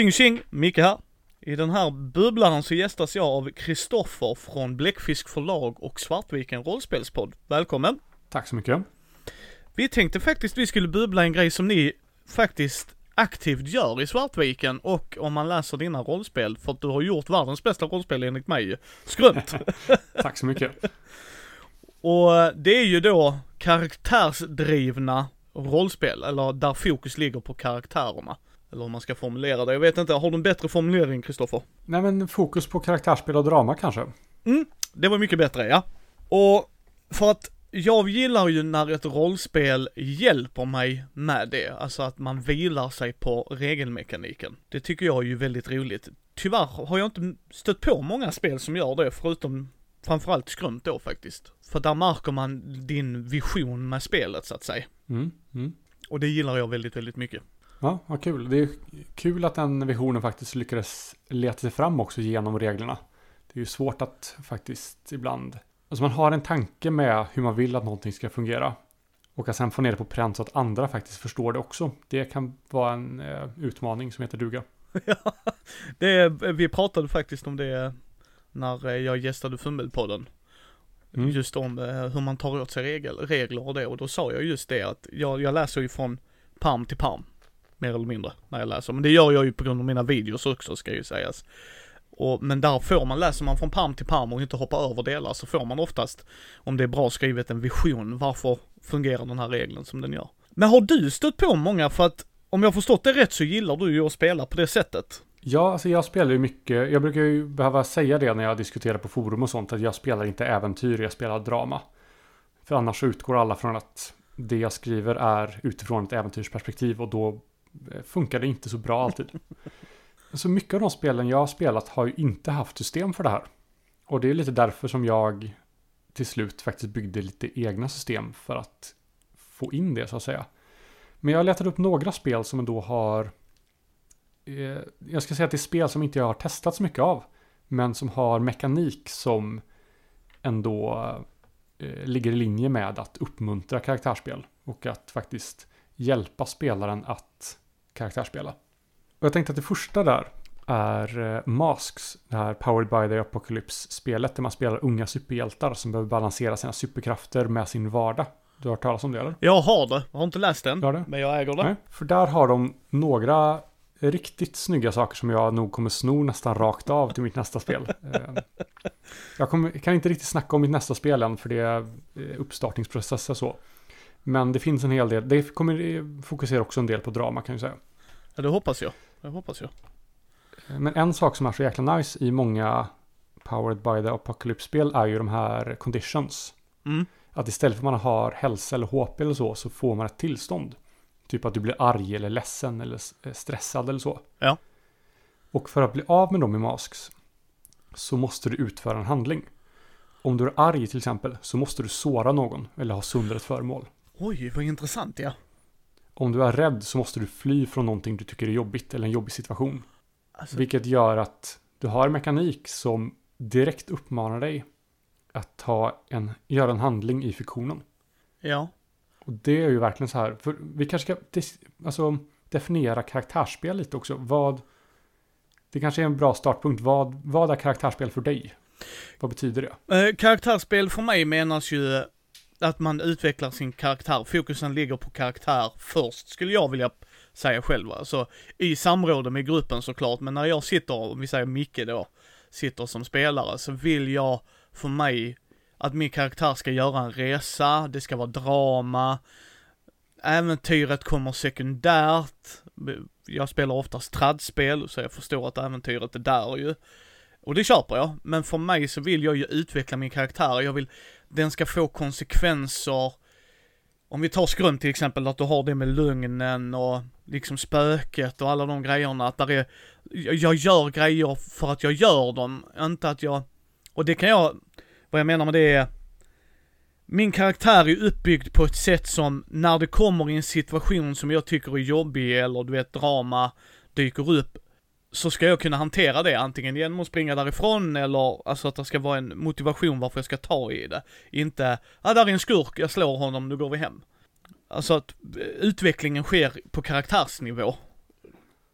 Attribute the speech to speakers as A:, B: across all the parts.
A: Tjing tjing, Micke här. I den här bubblaren så gästas jag av Kristoffer från Bläckfisk förlag och Svartviken rollspelspodd. Välkommen!
B: Tack så mycket.
A: Vi tänkte faktiskt vi skulle bubbla en grej som ni faktiskt aktivt gör i Svartviken och om man läser dina rollspel, för att du har gjort världens bästa rollspel enligt mig. Skrumt!
B: Tack så mycket.
A: och det är ju då karaktärsdrivna rollspel, eller där fokus ligger på karaktärerna. Eller hur man ska formulera det. Jag vet inte, har du en bättre formulering Kristoffer?
B: Nej men fokus på karaktärsspel och drama kanske.
A: Mm, det var mycket bättre ja. Och för att jag gillar ju när ett rollspel hjälper mig med det, alltså att man vilar sig på regelmekaniken. Det tycker jag är ju väldigt roligt. Tyvärr har jag inte stött på många spel som gör det, förutom framförallt skrumt då faktiskt. För där märker man din vision med spelet så att säga.
B: Mm, mm.
A: Och det gillar jag väldigt, väldigt mycket.
B: Ja, vad kul. Det är kul att den visionen faktiskt lyckades leta sig fram också genom reglerna. Det är ju svårt att faktiskt ibland... Alltså man har en tanke med hur man vill att någonting ska fungera. Och att sen få ner det på pränt så att andra faktiskt förstår det också. Det kan vara en eh, utmaning som heter duga.
A: Ja, det, vi pratade faktiskt om det när eh, jag gästade Fummelpodden. Mm. Just om eh, hur man tar åt sig regel, regler och det. Och då sa jag just det att jag, jag läser ju från palm till palm mer eller mindre, när jag läser. Men det gör jag ju på grund av mina videos också, ska ju sägas. Och, men där får man, läser man från palm till palm och inte hoppar över delar, så får man oftast, om det är bra skrivet, en vision. Varför fungerar den här regeln som den gör? Men har du stött på många, för att om jag förstått det rätt så gillar du ju att spela på det sättet.
B: Ja, alltså jag spelar ju mycket. Jag brukar ju behöva säga det när jag diskuterar på forum och sånt, att jag spelar inte äventyr, jag spelar drama. För annars så utgår alla från att det jag skriver är utifrån ett äventyrsperspektiv och då Eh, funkade funkar det inte så bra alltid. Så mycket av de spelen jag har spelat har ju inte haft system för det här. Och det är lite därför som jag till slut faktiskt byggde lite egna system för att få in det så att säga. Men jag letade upp några spel som ändå har eh, jag ska säga att det är spel som inte jag har testat så mycket av. Men som har mekanik som ändå eh, ligger i linje med att uppmuntra karaktärsspel. Och att faktiskt hjälpa spelaren att karaktärsspela. Och jag tänkte att det första där är eh, Masks, det här Powered by the Apocalypse-spelet där man spelar unga superhjältar som behöver balansera sina superkrafter med sin vardag. Du har hört talas om det eller?
A: Jag har det, jag har inte läst den,
B: det?
A: men jag äger det. Nej,
B: för där har de några riktigt snygga saker som jag nog kommer sno nästan rakt av till mitt nästa spel. Eh, jag kommer, kan inte riktigt snacka om mitt nästa spel än för det är eh, uppstartningsprocess och så. Men det finns en hel del, det kommer fokusera också en del på drama kan jag säga.
A: Ja, det hoppas jag. Det hoppas jag.
B: Men en sak som är så jäkla nice i många Powered by the Apocalypse-spel är ju de här conditions.
A: Mm.
B: Att istället för att man har hälsa eller HP eller så, så får man ett tillstånd. Typ att du blir arg eller ledsen eller eh, stressad eller så.
A: Ja.
B: Och för att bli av med dem i Masks så måste du utföra en handling. Om du är arg till exempel så måste du såra någon eller ha sönder ett föremål.
A: Oj, vad intressant ja.
B: Om du är rädd så måste du fly från någonting du tycker är jobbigt eller en jobbig situation. Alltså... Vilket gör att du har mekanik som direkt uppmanar dig att ta en, göra en handling i fiktionen.
A: Ja.
B: Och det är ju verkligen så här, för vi kanske ska alltså, definiera karaktärsspel lite också. Vad, det kanske är en bra startpunkt. Vad, vad är karaktärsspel för dig? Vad betyder det?
A: Eh, karaktärsspel för mig menas ju att man utvecklar sin karaktär. Fokusen ligger på karaktär först, skulle jag vilja säga själv. Alltså i samråd med gruppen såklart, men när jag sitter, om vi säger Micke då, sitter som spelare, så vill jag för mig att min karaktär ska göra en resa, det ska vara drama, äventyret kommer sekundärt, jag spelar oftast tradspel, så jag förstår att äventyret är där ju. Och det köper jag, men för mig så vill jag ju utveckla min karaktär, jag vill, den ska få konsekvenser. Om vi tar skrön till exempel, att du har det med lugnen och liksom spöket och alla de grejerna, att där är, jag gör grejer för att jag gör dem, inte att jag, och det kan jag, vad jag menar med det är, min karaktär är uppbyggd på ett sätt som, när det kommer i en situation som jag tycker är jobbig eller du vet drama dyker upp, så ska jag kunna hantera det antingen genom att springa därifrån eller alltså att det ska vara en motivation varför jag ska ta i det. Inte, ah, där är en skurk, jag slår honom, nu går vi hem. Alltså att eh, utvecklingen sker på karaktärsnivå.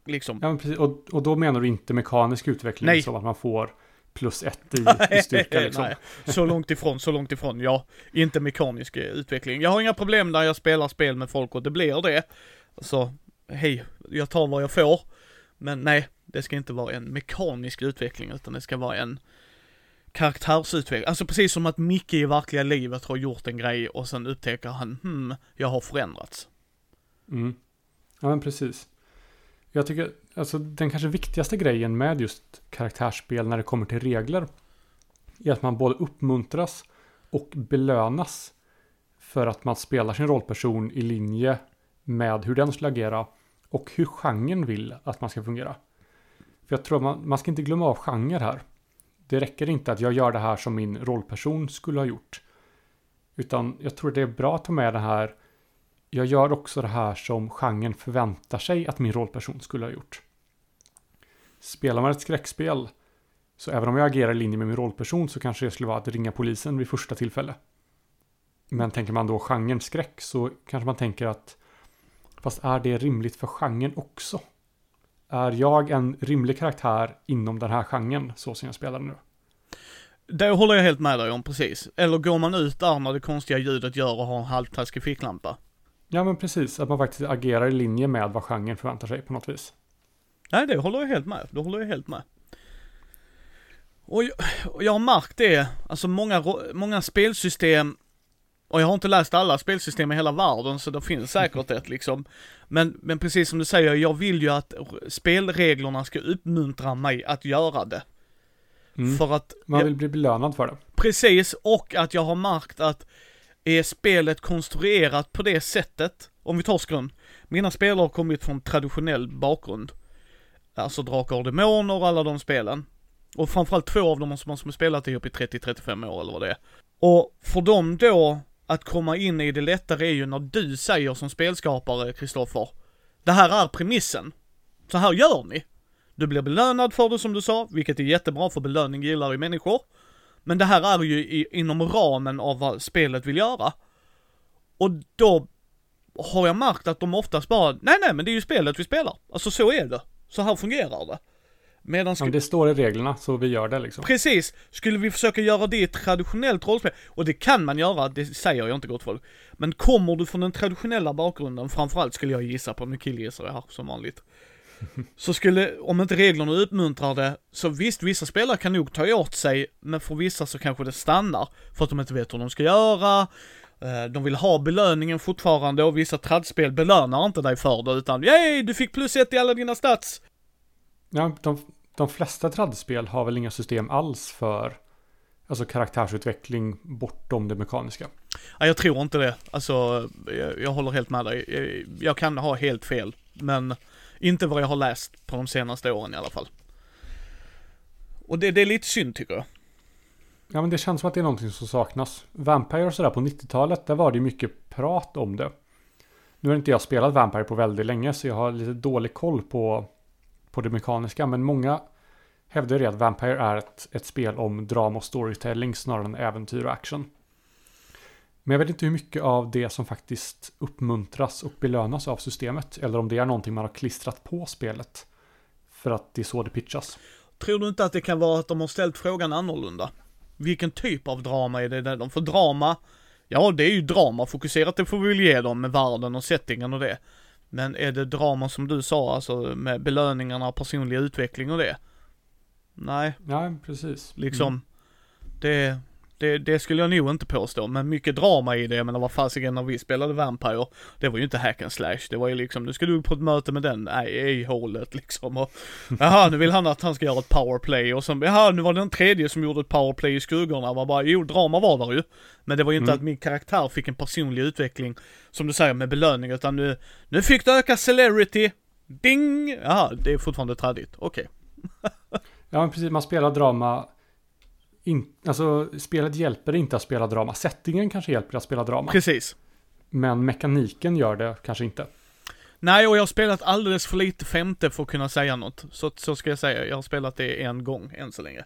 A: liksom.
B: Ja, men precis. Och, och då menar du inte mekanisk utveckling
A: Nej.
B: som att man får plus ett i, i styrka liksom?
A: Nej, så långt ifrån, så långt ifrån. Ja, inte mekanisk eh, utveckling. Jag har inga problem när jag spelar spel med folk och det blir det. Så, hej, jag tar vad jag får. Men nej, det ska inte vara en mekanisk utveckling utan det ska vara en karaktärsutveckling. Alltså precis som att Micke i verkliga livet har gjort en grej och sen upptäcker han, hmm, jag har förändrats.
B: Mm. Ja, men precis. Jag tycker, alltså den kanske viktigaste grejen med just karaktärsspel när det kommer till regler är att man både uppmuntras och belönas för att man spelar sin rollperson i linje med hur den skulle agera och hur genren vill att man ska fungera. För jag tror man, man ska inte glömma av genre här. Det räcker inte att jag gör det här som min rollperson skulle ha gjort. Utan jag tror det är bra att ta med det här jag gör också det här som genren förväntar sig att min rollperson skulle ha gjort. Spelar man ett skräckspel, så även om jag agerar i linje med min rollperson så kanske det skulle vara att ringa polisen vid första tillfälle. Men tänker man då genren skräck så kanske man tänker att fast är det rimligt för genren också? Är jag en rimlig karaktär inom den här genren så som jag spelar nu?
A: Det håller jag helt med dig om precis. Eller går man ut där när det konstiga ljudet gör och har en halvtaskig ficklampa?
B: Ja men precis, att man faktiskt agerar i linje med vad genren förväntar sig på något vis.
A: Nej, det håller jag helt med. Det håller jag helt med. Och jag, och jag har märkt det, alltså många, många spelsystem, och jag har inte läst alla spelsystem i hela världen så det finns säkert ett liksom. Men, men precis som du säger, jag vill ju att spelreglerna ska uppmuntra mig att göra det.
B: Mm.
A: För att,
B: Man
A: jag,
B: vill bli belönad för det.
A: precis, och att jag har märkt att är spelet konstruerat på det sättet, om vi tar skrön, mina spel har kommit från traditionell bakgrund. Alltså Drakar och Demoner och alla de spelen. Och framförallt två av dem som har spelat ihop i 30-35 år eller vad det är. Och för dem då, att komma in i det lättare är ju när du säger som spelskapare, Kristoffer, det här är premissen. Så här gör ni. Du blir belönad för det som du sa, vilket är jättebra för belöning gillar ju människor. Men det här är ju i, inom ramen av vad spelet vill göra. Och då har jag märkt att de oftast bara, nej nej men det är ju spelet vi spelar. Alltså så är det. Så här fungerar det. Medan
B: men det står i reglerna så vi gör det liksom.
A: Precis! Skulle vi försöka göra det i ett traditionellt rollspel, och det kan man göra, det säger jag inte gott folk. Men kommer du från den traditionella bakgrunden, framförallt skulle jag gissa på, nu killgissar jag här som vanligt. Så skulle, om inte reglerna uppmuntrar det, så visst vissa spelare kan nog ta åt sig, men för vissa så kanske det stannar, för att de inte vet hur de ska göra, eh, de vill ha belöningen fortfarande och vissa tradspel belönar inte dig för det utan yay, du fick plus ett i alla dina stats!
B: Ja, de, de flesta tradspel har väl inga system alls för alltså karaktärsutveckling bortom det mekaniska.
A: Ja, jag tror inte det. Alltså, jag, jag håller helt med dig. Jag, jag kan ha helt fel, men inte vad jag har läst på de senaste åren i alla fall. Och det, det är lite synd tycker jag.
B: Ja, men det känns som att det är någonting som saknas. Vampire och sådär på 90-talet, där var det ju mycket prat om det. Nu har inte jag spelat Vampire på väldigt länge, så jag har lite dålig koll på, på det mekaniska. Men många hävdar ju att Vampire är ett, ett spel om drama och storytelling snarare än äventyr och action. Men jag vet inte hur mycket av det som faktiskt uppmuntras och belönas av systemet. Eller om det är någonting man har klistrat på spelet. För att det är så det pitchas.
A: Tror du inte att det kan vara att de har ställt frågan annorlunda? Vilken typ av drama är det där de får drama? Ja, det är ju drama fokuserat, det får vi väl ge dem med världen och settingen och det. Men är det drama som du sa, alltså med belöningarna, personlig utveckling och det? Nej,
B: Ja, precis.
A: liksom.
B: Mm.
A: Det, det, det skulle jag nog inte påstå, men mycket drama i det. Jag menar vad fasiken när vi spelade Vampire, det var ju inte hack and slash. Det var ju liksom, nu ska du på ett möte med den, nej, i hålet liksom. Och, jaha, nu vill han att han ska göra ett powerplay och sen, jaha, nu var det den tredje som gjorde ett powerplay i skuggorna. Man bara, jo, drama var där ju. Men det var ju inte
B: Mm.
A: att min karaktär fick en personlig utveckling, som du säger, med belöning, utan nu, nu fick du öka celerity. Ding! Jaha, det är fortfarande trädigt. Okej.
B: Ja, men precis. Man spelar drama. In, alltså, spelet hjälper inte att spela drama. Settingen kanske hjälper att spela drama.
A: Precis.
B: Men mekaniken gör det kanske inte.
A: Nej, och jag har spelat alldeles för lite femte för att kunna säga något. Så, så ska jag säga, jag har spelat det en gång än så länge.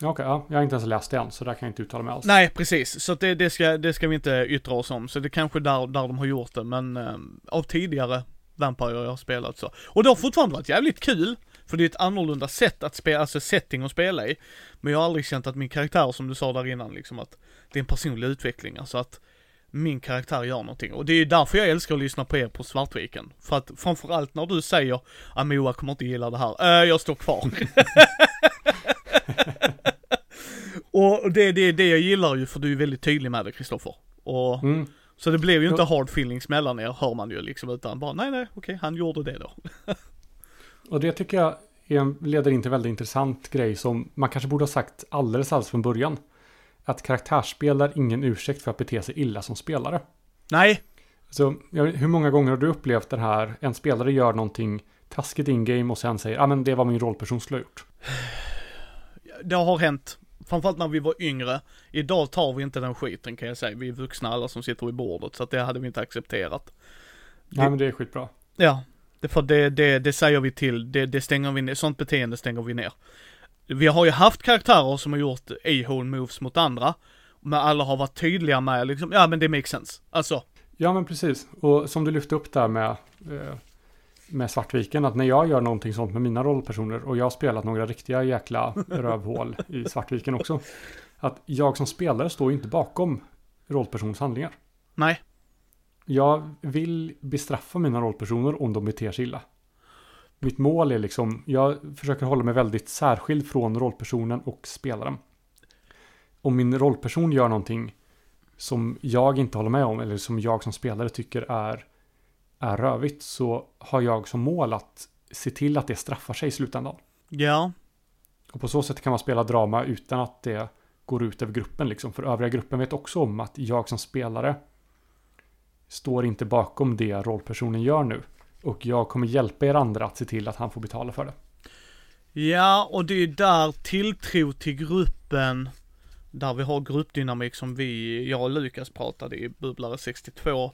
B: Ja, Okej, ja, jag har inte ens läst det än, så där kan jag inte uttala mig alls.
A: Nej, precis. Så det, det, ska, det ska vi inte yttra oss om. Så det är kanske där, där de har gjort det, men eh, av tidigare, Vampire jag har spelat så. Och det har fortfarande varit jävligt kul, för det är ett annorlunda sätt att spela, alltså setting att spela i. Men jag har aldrig känt att min karaktär, som du sa där innan, liksom att det är en personlig utveckling, alltså att min karaktär gör någonting. Och det är därför jag älskar att lyssna på er på Svartviken. För att framförallt när du säger, ah Moa kommer inte gilla det här, äh, jag står kvar. och det är det, det jag gillar ju, för du är väldigt tydlig med det Kristoffer. Och
B: Mm.
A: så det blev ju inte hard feelings mellan er, hör man ju liksom, utan bara nej nej, okej, han gjorde det då.
B: Och det tycker jag är leder in till en väldigt intressant grej som man kanske borde ha sagt alldeles alldeles från början. Att karaktärsspel är ingen ursäkt för att bete sig illa som spelare.
A: Nej,
B: Så, hur många gånger har du upplevt det här, en spelare gör någonting taskigt in-game och sen säger, ah, men det var min rollperson skulle ha gjort.
A: det har hänt. Framförallt när vi var yngre. Idag tar vi inte den skiten kan jag säga. Vi är vuxna alla som sitter vid bordet, så att det hade vi inte accepterat.
B: Nej men det är skitbra.
A: Ja, det, för det, det, det säger vi till, det, det stänger vi ner, sånt beteende stänger vi ner. Vi har ju haft karaktärer som har gjort a-hole moves mot andra, men alla har varit tydliga med liksom, ja men det makes sense. Alltså,
B: Ja men precis. Och som du lyfte upp där med, eh, med Svartviken, att när jag gör någonting sånt med mina rollpersoner och jag har spelat några riktiga jäkla rövhål i Svartviken också. Att jag som spelare står ju inte bakom rollpersons handlingar.
A: nej,
B: Jag vill bestraffa mina rollpersoner om de beter sig illa. Mitt mål är liksom, jag försöker hålla mig väldigt särskild från rollpersonen och spelaren. Om min rollperson gör någonting som jag inte håller med om eller som jag som spelare tycker är, är rövigt så har jag som mål att se till att det straffar sig i slutändan.
A: ja,
B: Och på så sätt kan man spela drama utan att det går ut över gruppen liksom. För övriga gruppen vet också om att jag som spelare står inte bakom det rollpersonen gör nu. Och jag kommer hjälpa er andra att se till att han får betala för det.
A: Ja, och det är där tilltro till gruppen, där vi har gruppdynamik som vi, jag och Lukas pratade i Bubblare 62.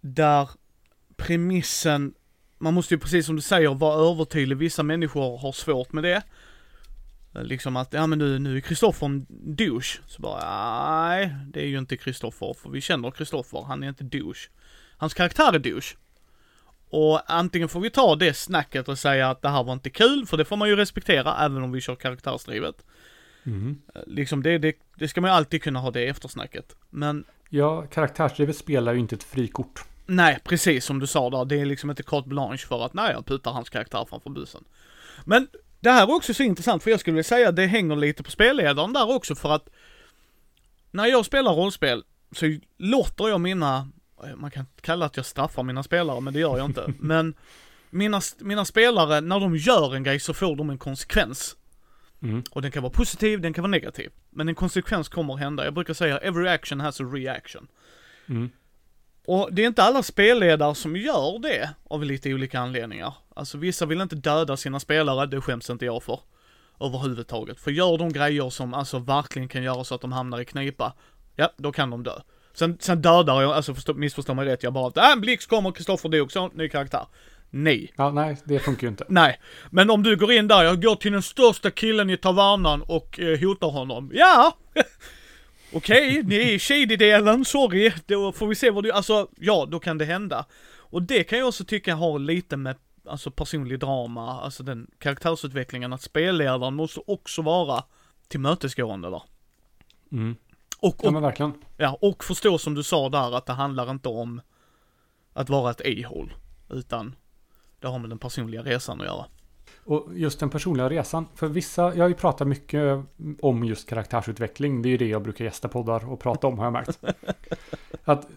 A: Där premissen, man måste ju precis som du säger vara övertydlig, vissa människor har svårt med det. Liksom att, ja men nu, nu är Kristoffer en douche. Så bara, nej, det är ju inte Kristoffer, för vi känner Kristoffer, han är inte douche. Hans karaktär är douche. Och antingen får vi ta det snacket och säga att det här var inte kul, för det får man ju respektera även om vi kör karaktärsdrivet. Eh, Liksom det, det, det ska man ju alltid kunna ha det eftersnacket. Men
B: Ja, karaktärsdrivet spelar ju inte ett frikort.
A: nej, precis som du sa där, det är liksom inte carte blanche för att nej, jag putar hans karaktär framför bussen. Men det här är också så intressant, för jag skulle vilja säga att det hänger lite på spelledaren där också, för att när jag spelar rollspel så låter jag mina, man kan kalla att jag straffar mina spelare, men det gör jag inte. Men mina, mina spelare, när de gör en grej så får de en konsekvens.
B: Mm.
A: Och den kan vara positiv, den kan vara negativ. Men en konsekvens kommer att hända. Jag brukar säga every action has a reaction.
B: Mm.
A: Och det är inte alla spelledare som gör det av lite olika anledningar. Alltså vissa vill inte döda sina spelare, det skäms inte jag för. Överhuvudtaget. För gör de grejer som alltså verkligen kan göra så att de hamnar i knipa, ja, då kan de dö. Sen, sen dödar jag, alltså förstå, missförstå mig rätt, jag bara, äh, en blixt kommer, Kristoffer dog, så, ny karaktär. Nej.
B: Ja, nej, det funkar ju inte.
A: Nej, men om du går in där, jag går till den största killen i tavernan och eh, hotar honom. Ja! Okej, ni är i shady-delen, sorry. Då får vi se vad du, alltså, ja, då kan det hända. Och det kan jag också tycka har lite med, alltså personlig drama, alltså den karaktärsutvecklingen, att spelledaren måste också vara tillmötesgående där.
B: Mm.
A: Och,
B: Ja,
A: och,
B: men verkligen.
A: ja, och förstå som du sa där att det handlar inte om att vara ett a-hole, utan det har med den personliga resan att göra.
B: Och just den personliga resan. För vissa, jag har ju pratat mycket om just karaktärsutveckling. Det är ju det jag brukar gästa poddar och prata om har jag märkt. Att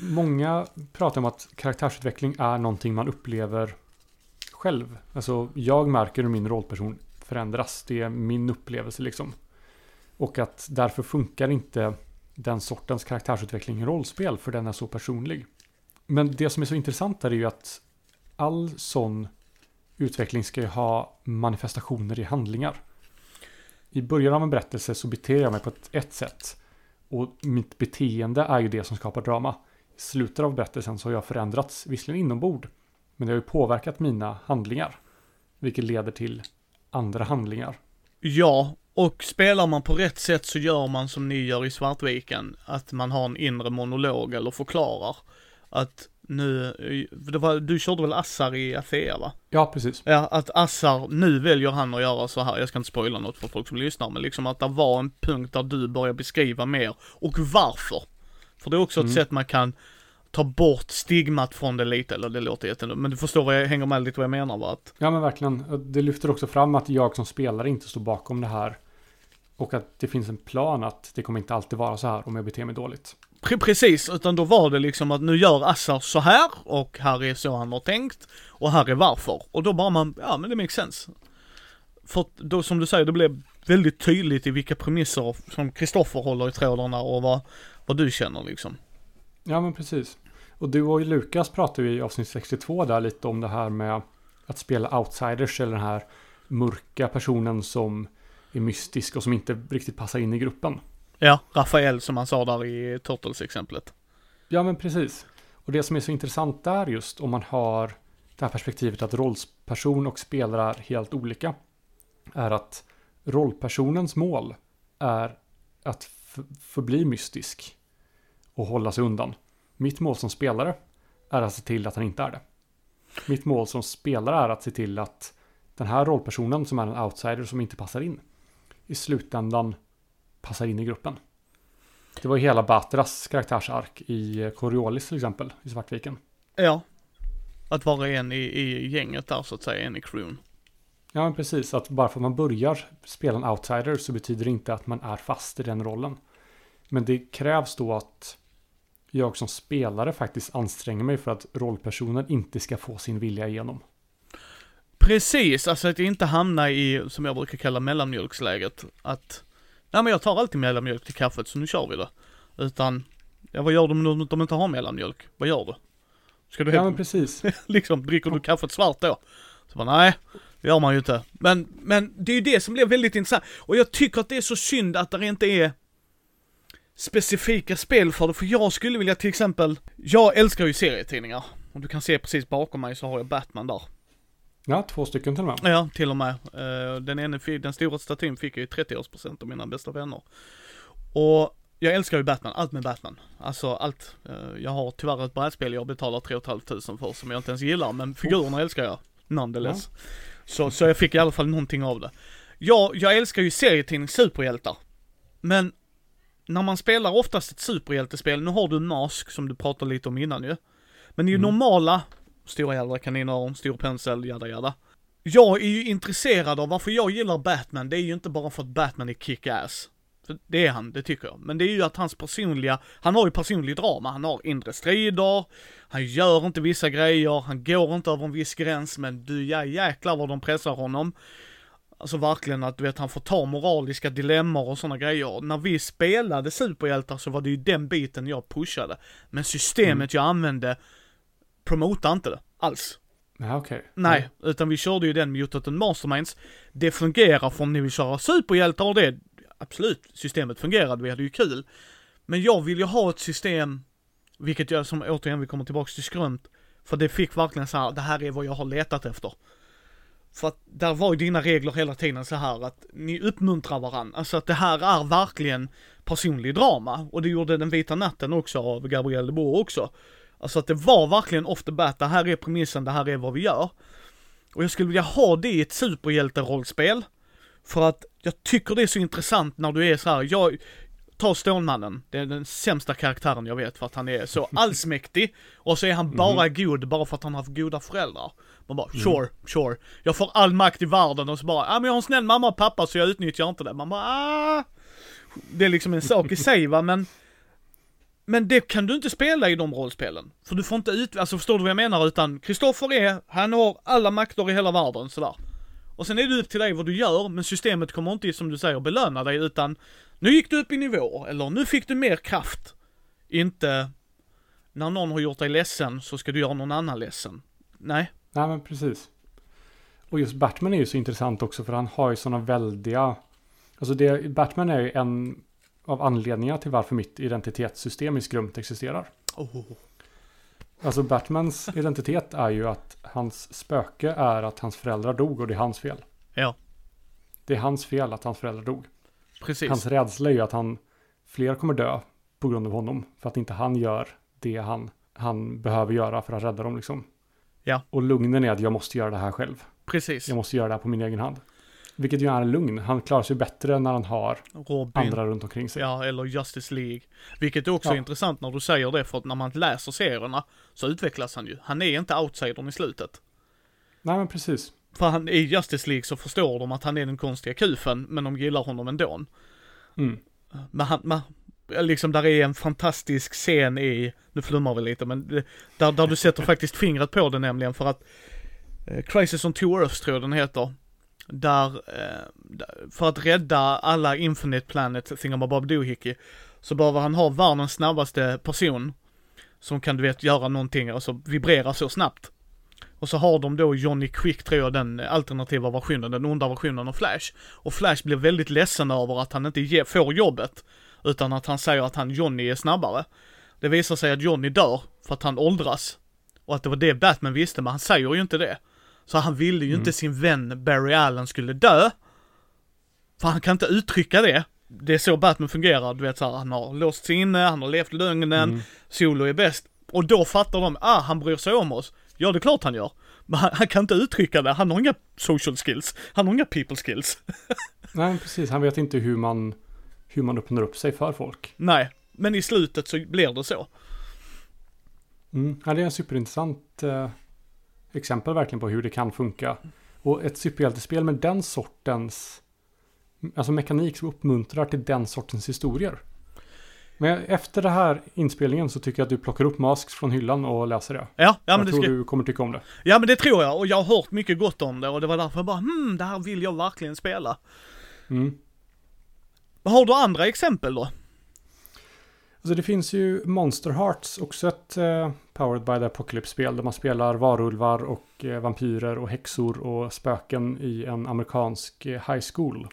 B: många pratar om att karaktärsutveckling är någonting man upplever själv. Alltså jag märker hur min rollperson förändras. Det är min upplevelse liksom. Och att därför funkar inte den sortens karaktärsutveckling i rollspel för den är så personlig. Men det som är så intressant är ju att all sån utveckling ska ju ha manifestationer i handlingar. I början av en berättelse så beter jag mig på ett, ett sätt. Och mitt beteende är ju det som skapar drama. I slutet av berättelsen så har jag förändrats, visserligen inombord. Men det har ju påverkat mina handlingar. Vilket leder till andra handlingar.
A: Ja, och spelar man på rätt sätt så gör man som ni gör i Svartviken, att man har en inre monolog eller förklarar. Att nu, eh, det var, du körde väl Assar i Afea va?
B: Ja, precis.
A: Ja, att Assar, nu väljer han att göra så här, jag ska inte spoila något för folk som lyssnar, men liksom att det var en punkt där du börjar beskriva mer, och varför. För det är också ett
B: Mm.
A: sätt man kan ta bort stigmat från det lite, eller det låter jättedumt, men du förstår vad jag hänger med lite vad jag menar va? Att,
B: Ja, men verkligen. Det lyfter också fram att jag som spelare inte står bakom det här. Och att det finns en plan att det kommer inte alltid vara så här om jag beter mig dåligt
A: pre- precis, utan då var det liksom att nu gör Assar så här, och här är så han har tänkt, och här är varför. Och då bara man, ja men det makes sense. För att då som du säger, det blev väldigt tydligt i vilka premisser som Kristoffer håller i trådarna och vad, vad du känner liksom.
B: Ja, men precis. Och du och Lukas pratade ju i avsnitt 62 där lite om det här med att spela outsiders eller den här mörka personen som är mystisk och som inte riktigt passar in i gruppen.
A: Ja, Rafael som han sa där i Turtles-exemplet.
B: Ja, men precis. Och det som är så intressant där just om man har det här perspektivet att rollperson och spelare är helt olika. Är att rollpersonens mål är att förbli mystisk och hålla sig undan. Mitt mål som spelare är att se till att han inte är det. Mitt mål som spelare är att se till att den här rollpersonen som är en outsider som inte passar in i slutändan passar in i gruppen. Det var ju hela Batras karaktärsark i eh, Coriolis till exempel, i Svartviken.
A: Ja. Att vara en i, i gänget där så att säga, en i crewn.
B: Ja, men precis. Att bara för att man börjar spela en outsider så betyder det inte att man är fast i den rollen. Men det krävs då att jag som spelare faktiskt anstränger mig för att rollpersonen inte ska få sin vilja igenom.
A: Precis, alltså att inte hamna i, som jag brukar kalla mellanmjölksläget. Att, nej men jag tar alltid mellanmjölk till kaffet så nu kör vi det. Utan, ja vad gör du om de inte har mellanmjölk? Vad gör du? Ska du
B: Ja, men precis.
A: liksom, dricker du kaffet svart då? Så bara, nej, det gör man ju inte. Men, men det är ju det som blir väldigt intressant. Och jag tycker att det är så synd att det inte är specifika spel för det, för jag skulle vilja till exempel, jag älskar ju serietidningar. Och du kan se precis bakom mig så har jag Batman där.
B: Ja, två stycken till och med.
A: Ja, till och med. Eh, Den, ene, den stora statyn fick jag i 30-årspresent av mina bästa vänner. Och jag älskar ju Batman, allt med Batman. Alltså allt. Eh, Jag har tyvärr ett brädspel jag betalar 3 500 för som jag inte ens gillar, men figurerna älskar jag. Nonetheless. Så, så jag fick i alla fall någonting av det. Jag, jag älskar ju serietidning superhjältar. Men när man spelar oftast ett superhjältespel, nu har du en mask som du pratade lite om innan ju. Men ju
B: Mm.
A: normala, stora jävla kaninöron, stor pensel, jada jada. Jag är ju intresserad av varför jag gillar Batman, det är ju inte bara för att Batman är kick-ass. För det är han, det tycker jag. Men det är ju att hans personliga, han har ju personlig drama, han har inre strider, han gör inte vissa grejer, han går inte över en viss gräns, men du ja, jäklar vad de pressar honom. Alltså verkligen att du vet, han får ta moraliska dilemmor och sådana grejer. När vi spelade superhjältar så var det ju den biten jag pushade. Men systemet jag använde promotade inte det alls.
B: Ja, okej.
A: Nej, utan vi körde ju den Mutant and Masterminds. Det fungerar för om ni vill köra superhjältar och det, absolut, systemet fungerade, vi hade ju kul. Men jag vill ju ha ett system, vilket jag som återigen, vi kommer tillbaks till skrönt, för det fick verkligen så här, det här är vad jag har letat efter. För att där var ju dina regler hela tiden så här att ni uppmuntrar varandra, alltså att det här är verkligen personlig drama. Och det gjorde Den vita natten också av Gabriel de Boer också. Alltså att det var verkligen off the bat, det här är premissen, det här är vad vi gör. Och jag skulle vilja ha det i ett superhjälterollspel. För att jag tycker det är så intressant när du är så här, jag, ta Stålmannen, det är den sämsta karaktären jag vet för att han är så allsmäktig. Och så är han bara god bara för att han har haft goda föräldrar. Man bara, sure, sure. Jag får all makt i världen och så bara, ja ah, men jag har en snäll mamma och pappa så jag utnyttjar inte det. Man bara, ah. Det är liksom en sak i sig va, men men det kan du inte spela i de rollspelen. För du får inte ut, alltså förstår du vad jag menar? Utan Kristoffer är, han har alla makter i hela världen sådär. Och sen är det upp till dig vad du gör, men systemet kommer inte som du säger belöna dig utan nu gick du upp i nivå, eller nu fick du mer kraft. Inte när någon har gjort dig ledsen så ska du göra någon annan ledsen. Nej.
B: Nej, men precis. Och just Batman är ju så intressant också för han har ju sådana väldiga... Alltså det, Batman är ju en av anledningarna till varför mitt identitetssystem i Skrumt existerar.
A: Oh.
B: Alltså Batmans identitet är ju att hans spöke är att hans föräldrar dog och det är hans fel.
A: Ja,
B: Det är hans fel att hans föräldrar dog.
A: precis.
B: Hans rädsla är ju att han, fler kommer dö på grund av honom. För att inte han gör det han, han behöver göra för att rädda dem liksom.
A: Ja.
B: Och lugnen är att jag måste göra det här själv.
A: Precis.
B: Jag måste göra det här på min egen hand. Vilket ju är en lugn. Han klarar sig bättre när han har
A: Robin.
B: andra runt omkring sig.
A: Ja, eller Justice League. Vilket är också
B: Ja.
A: intressant när du säger det, för att när man läser serierna så utvecklas han ju. Han är inte outsidern i slutet.
B: Nej men precis.
A: För han, i Justice League så förstår de att han är den konstiga kufen, men de gillar honom ändå.
B: Mm.
A: Men han, man, liksom där är en fantastisk scen i, nu flummar vi lite, men där, där du sätter faktiskt fingret på det nämligen för att eh, Crisis on Two Earths tror jag den heter. Där, eh, för att rädda alla Infinite Planet Thingamabob Doohickey så behöver han ha världens snabbaste person som kan du vet göra någonting, alltså vibrera så snabbt. Och så har de då Johnny Quick tror jag, den alternativa versionen, den onda versionen av Flash. Och Flash blir väldigt ledsen över att han inte ge, får jobbet. Utan att han säger att han Johnny är snabbare. Det visar sig att Johnny dör för att han åldras. Och att det var det Batman visste, men han säger ju inte det. Så han ville ju
B: Mm.
A: inte sin vän Barry Allen skulle dö. För han kan inte uttrycka det. Det är så Batman fungerar, du vet så här, han har låst sig inne, han har levt lögnen,
B: Mm.
A: Solo är bäst. Och då fattar de, ah han bryr sig om oss. Ja det är klart han gör. Men han, han kan inte uttrycka det, han har inga social skills. Han har inga people skills.
B: Nej precis. Han vet inte hur man, hur man öppnar upp sig för folk.
A: Nej, men i slutet så blir det så.
B: Mm. Ja, det är en superintressant eh, exempel verkligen på hur det kan funka. Och ett superhjältespel med den sortens alltså mekanik som uppmuntrar till den sortens historier. Men efter det här inspelningen så tycker jag att du plockar upp Masks från hyllan och läser det.
A: Ja, ja men
B: jag
A: det
B: tror
A: ska,
B: du kommer tycka om det.
A: ja men det tror jag och jag har hört mycket gott om det och det var därför jag bara hmm, det här vill jag verkligen spela.
B: Mm.
A: Har du andra exempel då?
B: Alltså det finns ju Monster Hearts, också ett eh, Powered by the Apocalypse-spel där man spelar varulvar och eh, vampyrer och häxor och spöken i en amerikansk eh, high school.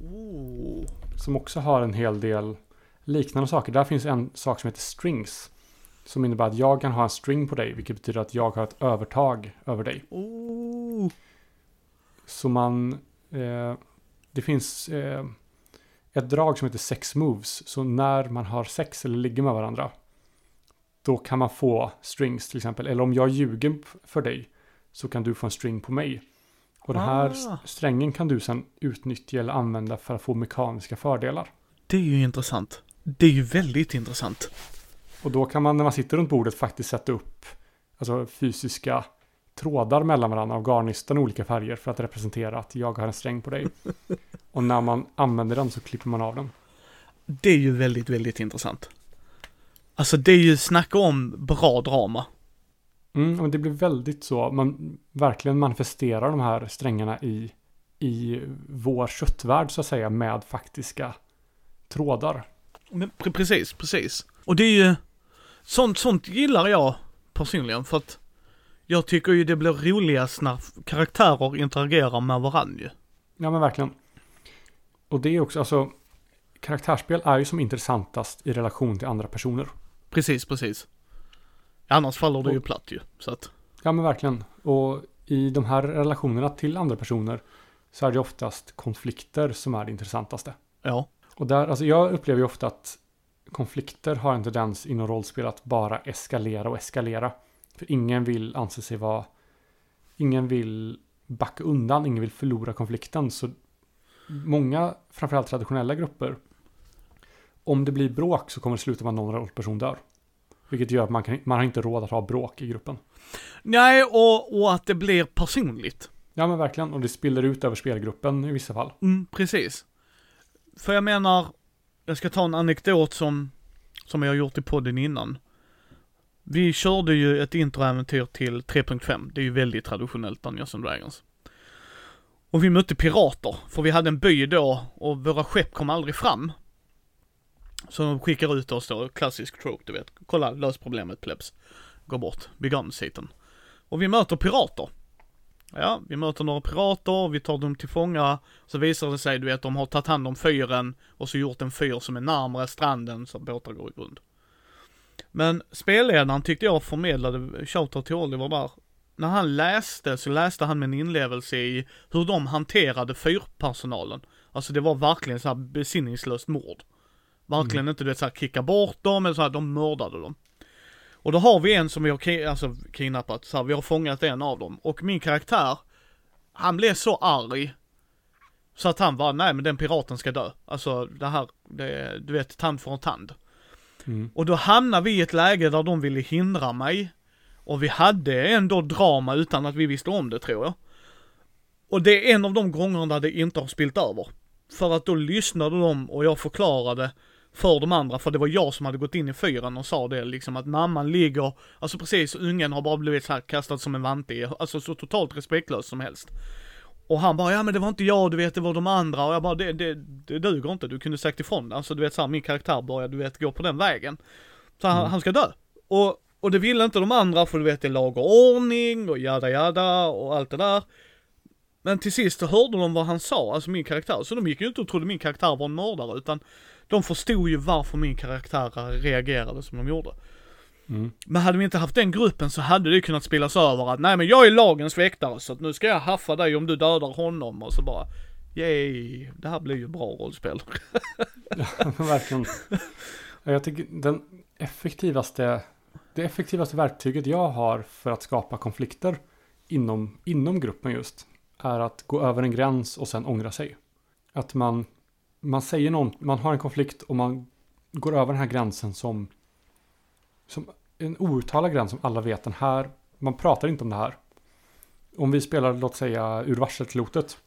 A: Oh.
B: Som också har en hel del liknande saker. Där finns en sak som heter strings. Som innebär att jag kan ha en string på dig, vilket betyder att jag har ett övertag över dig.
A: Oh.
B: Så man... Eh, det finns eh, ett drag som heter sex moves. Så när man har sex eller ligger med varandra. Då kan man få strings till exempel. Eller om jag ljuger för dig. Så kan du få en string på mig. Och den här
A: Ah.
B: strängen kan du sedan utnyttja eller använda för att få mekaniska fördelar.
A: Det är ju intressant. Det är ju väldigt intressant.
B: Och då kan man när man sitter runt bordet faktiskt sätta upp alltså fysiska trådar mellan varandra av garnnystan olika färger för att representera att jag har en sträng på dig. Och när man använder den så klipper man av den.
A: Det är ju väldigt, väldigt intressant. Alltså det är ju, snacka om bra drama.
B: Mm, men det blir väldigt så, man verkligen manifesterar de här strängarna i, i vår köttvärld så att säga med faktiska trådar.
A: Men pre- precis, precis. Och det är ju, sånt, sånt gillar jag personligen för att jag tycker ju det blir roligast när karaktärer interagerar med varandra ju.
B: Ja men verkligen. Och det är också, alltså karaktärsspel är ju som intressantast i relation till andra personer.
A: Precis, precis. Annars faller det ju
B: Och-
A: platt ju, så att.
B: Ja men verkligen. Och i de här relationerna till andra personer så är det oftast konflikter som är det intressantaste.
A: Ja.
B: Och där, alltså jag upplever ju ofta att konflikter har en tendens inom rollspel att bara eskalera och eskalera. För ingen vill anse sig vara, ingen vill backa undan, ingen vill förlora konflikten. Så många, framförallt traditionella grupper, om det blir bråk så kommer det sluta med att någon rollperson dör. Vilket gör att man, kan, man har inte råd att ha bråk i gruppen.
A: Nej, och, och att det blir personligt.
B: Ja men verkligen, och det spiller ut över spelgruppen i vissa fall.
A: Mm, precis. För jag menar, jag ska ta en anekdot som, som jag har gjort i podden innan. Vi körde ju ett introäventyr till 3.5, det är ju väldigt traditionellt Dungeons and Dragons. Och vi mötte pirater, för vi hade en by då och våra skepp kom aldrig fram. Så de skickar ut oss då, klassisk trope du vet. Kolla, lös problemet plebs. Gå bort, begunsiten. Och vi möter pirater. Ja, vi möter några pirater, vi tar dem till fånga. Så visar det sig, du vet, de har tagit hand om fyren och så gjort en fyr som är närmare stranden så båtar går i grund. Men spelledaren tyckte jag förmedlade, shoutout till Oliver där, när han läste så läste han med en inlevelse i hur de hanterade fyrpersonalen. Alltså det var verkligen så här besinningslöst mord. Verkligen inte du vet så här kicka bort dem eller så här, de mördade dem. Och då har vi en som vi har ki- alltså, kidnappat, så här, vi har fångat en av dem. Och min karaktär, han blev så arg. Så att han var, nej men den piraten ska dö. Alltså det här, det, du vet, tand för tand.
B: Mm.
A: Och då hamnade vi i ett läge där de ville hindra mig. Och vi hade ändå drama utan att vi visste om det tror jag. Och det är en av de gångerna där det inte har spilt över. För att då lyssnade de och jag förklarade för de andra, för det var jag som hade gått in i fyren och sa det liksom att mamman ligger, alltså precis, ungen har bara blivit så här kastad som en vante i, alltså så totalt respektlös som helst. Och han bara, ja men det var inte jag, du vet det var de andra och jag bara, det, det, det duger inte, du kunde sagt ifrån. Alltså du vet så här, min karaktär börjar, du vet, gå på den vägen. Så han,
B: Mm.
A: han ska dö. Och, och det ville inte de andra för du vet det är lag och ordning och jada jada och allt det där. Men till sist så hörde de vad han sa, alltså min karaktär, så de gick ju inte och trodde min karaktär var en mördare utan de förstod ju varför min karaktär reagerade som de gjorde.
B: Mm.
A: Men hade vi inte haft den gruppen så hade det kunnat spelas över att nej men jag är lagens väktare så att nu ska jag haffa dig om du dödar honom och så bara Yay, det här blir ju bra rollspel.
B: Verkligen. Jag tycker den effektivaste, det effektivaste verktyget jag har för att skapa konflikter inom, inom gruppen just är att gå över en gräns och sen ångra sig. Att man, man säger någon, man har en konflikt och man går över den här gränsen som, som en outtalad gräns som alla vet den här, man pratar inte om det här. Om vi spelar, låt säga, ur varselklotet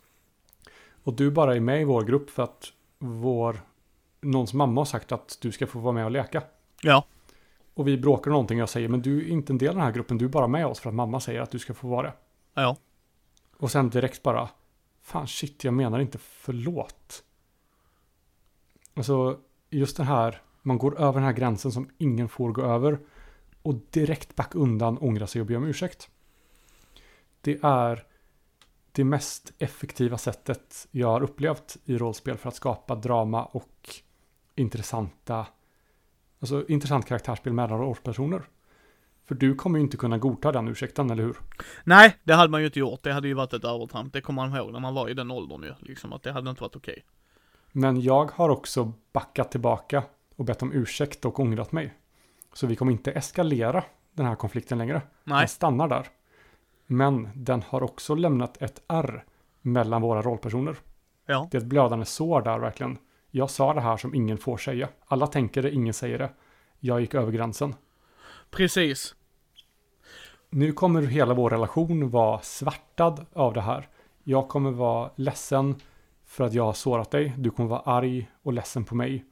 B: och du bara är med i vår grupp för att vår någons mamma har sagt att du ska få vara med och leka.
A: Ja.
B: Och vi bråkar om någonting och jag säger men du är inte en del av den här gruppen, du är bara med oss för att mamma säger att du ska få vara det.
A: Ja.
B: Och sen direkt bara, fan shit jag menar inte förlåt. Alltså just den här, man går över den här gränsen som ingen får gå över. Och direkt back undan, ångra sig och be om ursäkt. Det är det mest effektiva sättet jag har upplevt i rollspel för att skapa drama och intressanta, alltså intressant karaktärsspel mellan rollpersoner. För du kommer ju inte kunna godta den ursäkten, eller hur?
A: Nej, det hade man ju inte gjort. Det hade ju varit ett övertramp. Det kommer man ihåg när man var i den åldern ju. Liksom att det hade inte varit okej.
B: Men jag har också backat tillbaka och bett om ursäkt och ångrat mig. Så vi kommer inte eskalera den här konflikten längre.
A: Nej.
B: Den stannar där. Men den har också lämnat ett R mellan våra rollpersoner.
A: Ja.
B: Det är ett blödande sår där verkligen. Jag sa det här som ingen får säga. Alla tänker det, ingen säger det. Jag gick över gränsen.
A: Precis.
B: Nu kommer hela vår relation vara svartad av det här. Jag kommer vara ledsen för att jag har sårat dig. Du kommer vara arg och ledsen på mig.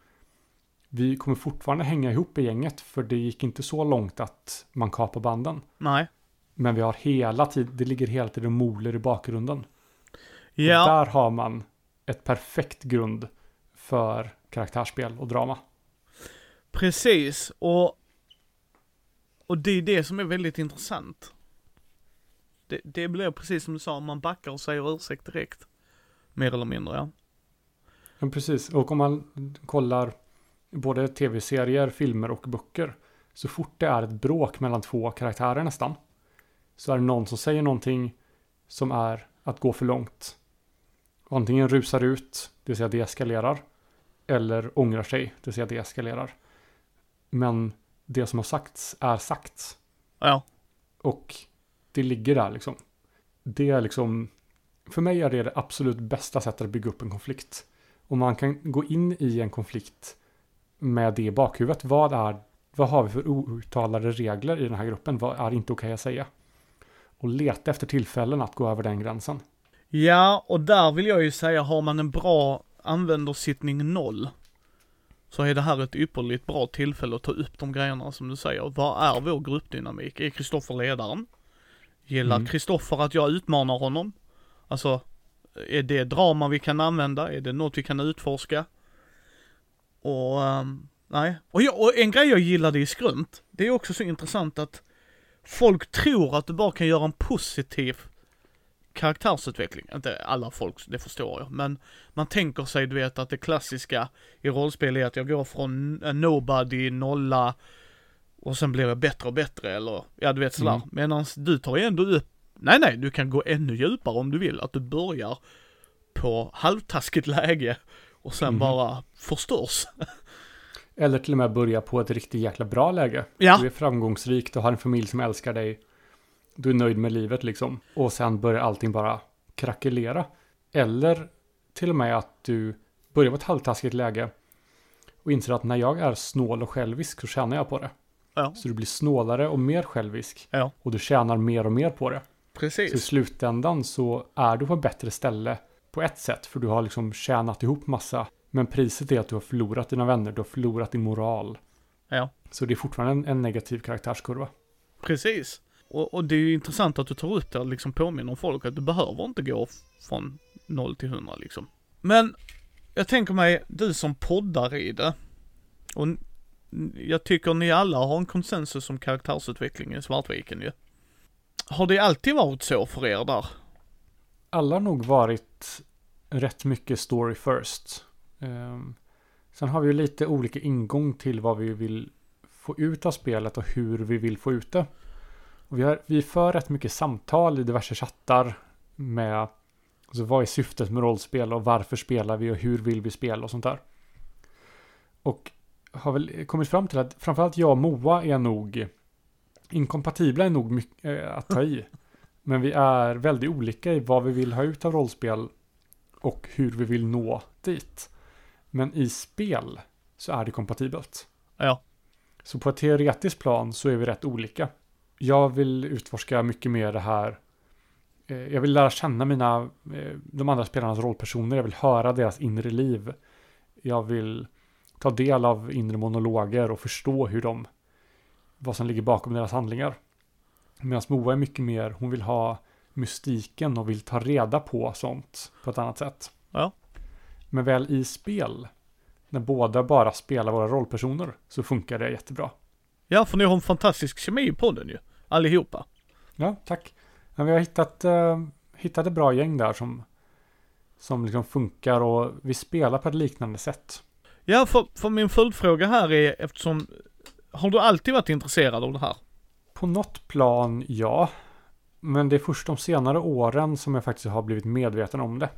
B: Vi kommer fortfarande hänga ihop i gänget för det gick inte så långt att man kapar banden.
A: Nej.
B: Men vi har hela tiden, det ligger hela tiden moler i bakgrunden. Och
A: Ja.
B: där har man ett perfekt grund för karaktärsspel och drama.
A: Precis. Och, och det är det som är väldigt intressant. Det, det blir precis som du sa, man backar och säger ursäkt direkt. Mer eller mindre ja.
B: Ja, precis. Och om man kollar både tv-serier, filmer och böcker. Så fort det är ett bråk mellan två karaktärer nästan. Så är det någon som säger någonting som är att gå för långt. Antingen rusar ut, det vill säga det eskalerar. Eller ångrar sig, det vill säga det eskalerar. Men det som har sagts är sagt.
A: Ja.
B: Och det ligger där liksom. Det är liksom, för mig är det det absolut bästa sättet att bygga upp en konflikt. Och man kan gå in i en konflikt med det i bakhuvudet. Vad, är, vad har vi för outtalade regler i den här gruppen? Vad är inte okej att säga? Och leta efter tillfällen att gå över den gränsen.
A: Ja, och där vill jag ju säga, har man en bra användarsittning noll, så är det här ett ypperligt bra tillfälle att ta upp de grejerna som du säger. Vad är vår gruppdynamik? Är Kristoffer ledaren? Gillar
B: Mm.
A: Kristoffer att jag utmanar honom? Alltså, är det drama vi kan använda? Är det något vi kan utforska? Och, ehm, nej. Och, jag, och en grej jag gillade i Skrumt, det är också så intressant att folk tror att du bara kan göra en positiv karaktärsutveckling. Inte alla folk, det förstår jag. Men man tänker sig, du vet, att det klassiska i rollspel är att jag går från nobody, nolla och sen blir jag bättre och bättre eller, ja du vet sådär.
B: Mm.
A: Medan du tar ju ändå upp, nej nej, du kan gå ännu djupare om du vill. Att du börjar på halvtaskigt läge och sen
B: Mhm.
A: bara förstörs.
B: Eller till och med börja på ett riktigt jäkla bra läge.
A: Ja.
B: Du är framgångsrik, du har en familj som älskar dig. Du är nöjd med livet liksom. Och sen börjar allting bara krackelera. Eller till och med att du börjar på ett halvtaskigt läge och inser att när jag är snål och självisk så tjänar jag på det.
A: Ja.
B: Så du blir snålare och mer självisk.
A: Ja.
B: Och du tjänar mer och mer på det. Så i
A: Precis.
B: slutändan så är du på ett bättre ställe på ett sätt. För du har liksom tjänat ihop massa. Men priset är att du har förlorat dina vänner, du har förlorat din moral.
A: Ja.
B: Så det är fortfarande en, en negativ karaktärskurva.
A: Precis. Och, och det är ju intressant att du tar upp det och liksom påminner folk att du behöver inte gå från 0 till 100 liksom. Men jag tänker mig, du som poddar i det. Och jag tycker ni alla har en konsensus om karaktärsutveckling i Svartviken ju. Har det alltid varit så för er där?
B: Alla har nog varit rätt mycket story first. Ehm, sen har vi ju lite olika ingång till vad vi vill få ut av spelet och hur vi vill få ut det. Och vi, har, vi för rätt mycket samtal i diverse chattar med alltså vad är syftet med rollspel och varför spelar vi och hur vill vi spela och sånt där. Och har väl kommit fram till att framförallt jag och Moa är nog inkompatibla är nog mycket eh, att ta i. Men vi är väldigt olika i vad vi vill ha ut av rollspel och hur vi vill nå dit. Men i spel så är det kompatibelt.
A: Ja.
B: Så på ett teoretiskt plan så är vi rätt olika. Jag vill utforska mycket mer det här. eh, Jag vill lära känna mina, eh, de andra spelarnas rollpersoner. Jag vill höra deras inre liv. Jag vill ta del av inre monologer och förstå hur de, vad som ligger bakom deras handlingar. Medan Moa är mycket mer, hon vill ha mystiken och vill ta reda på sånt på ett annat sätt.
A: Ja.
B: Men väl i spel, när båda bara spelar våra rollpersoner, så funkar det jättebra.
A: Ja, för ni har en fantastisk kemi i podden ju. Allihopa.
B: Ja, tack. Men vi har hittat, eh, hittat ett bra gäng där som, som liksom funkar och vi spelar på ett liknande sätt.
A: Ja, för, för min följdfråga här är eftersom, har du alltid varit intresserad av det här?
B: På något plan, ja. Men det är först de senare åren som jag faktiskt har blivit medveten om det.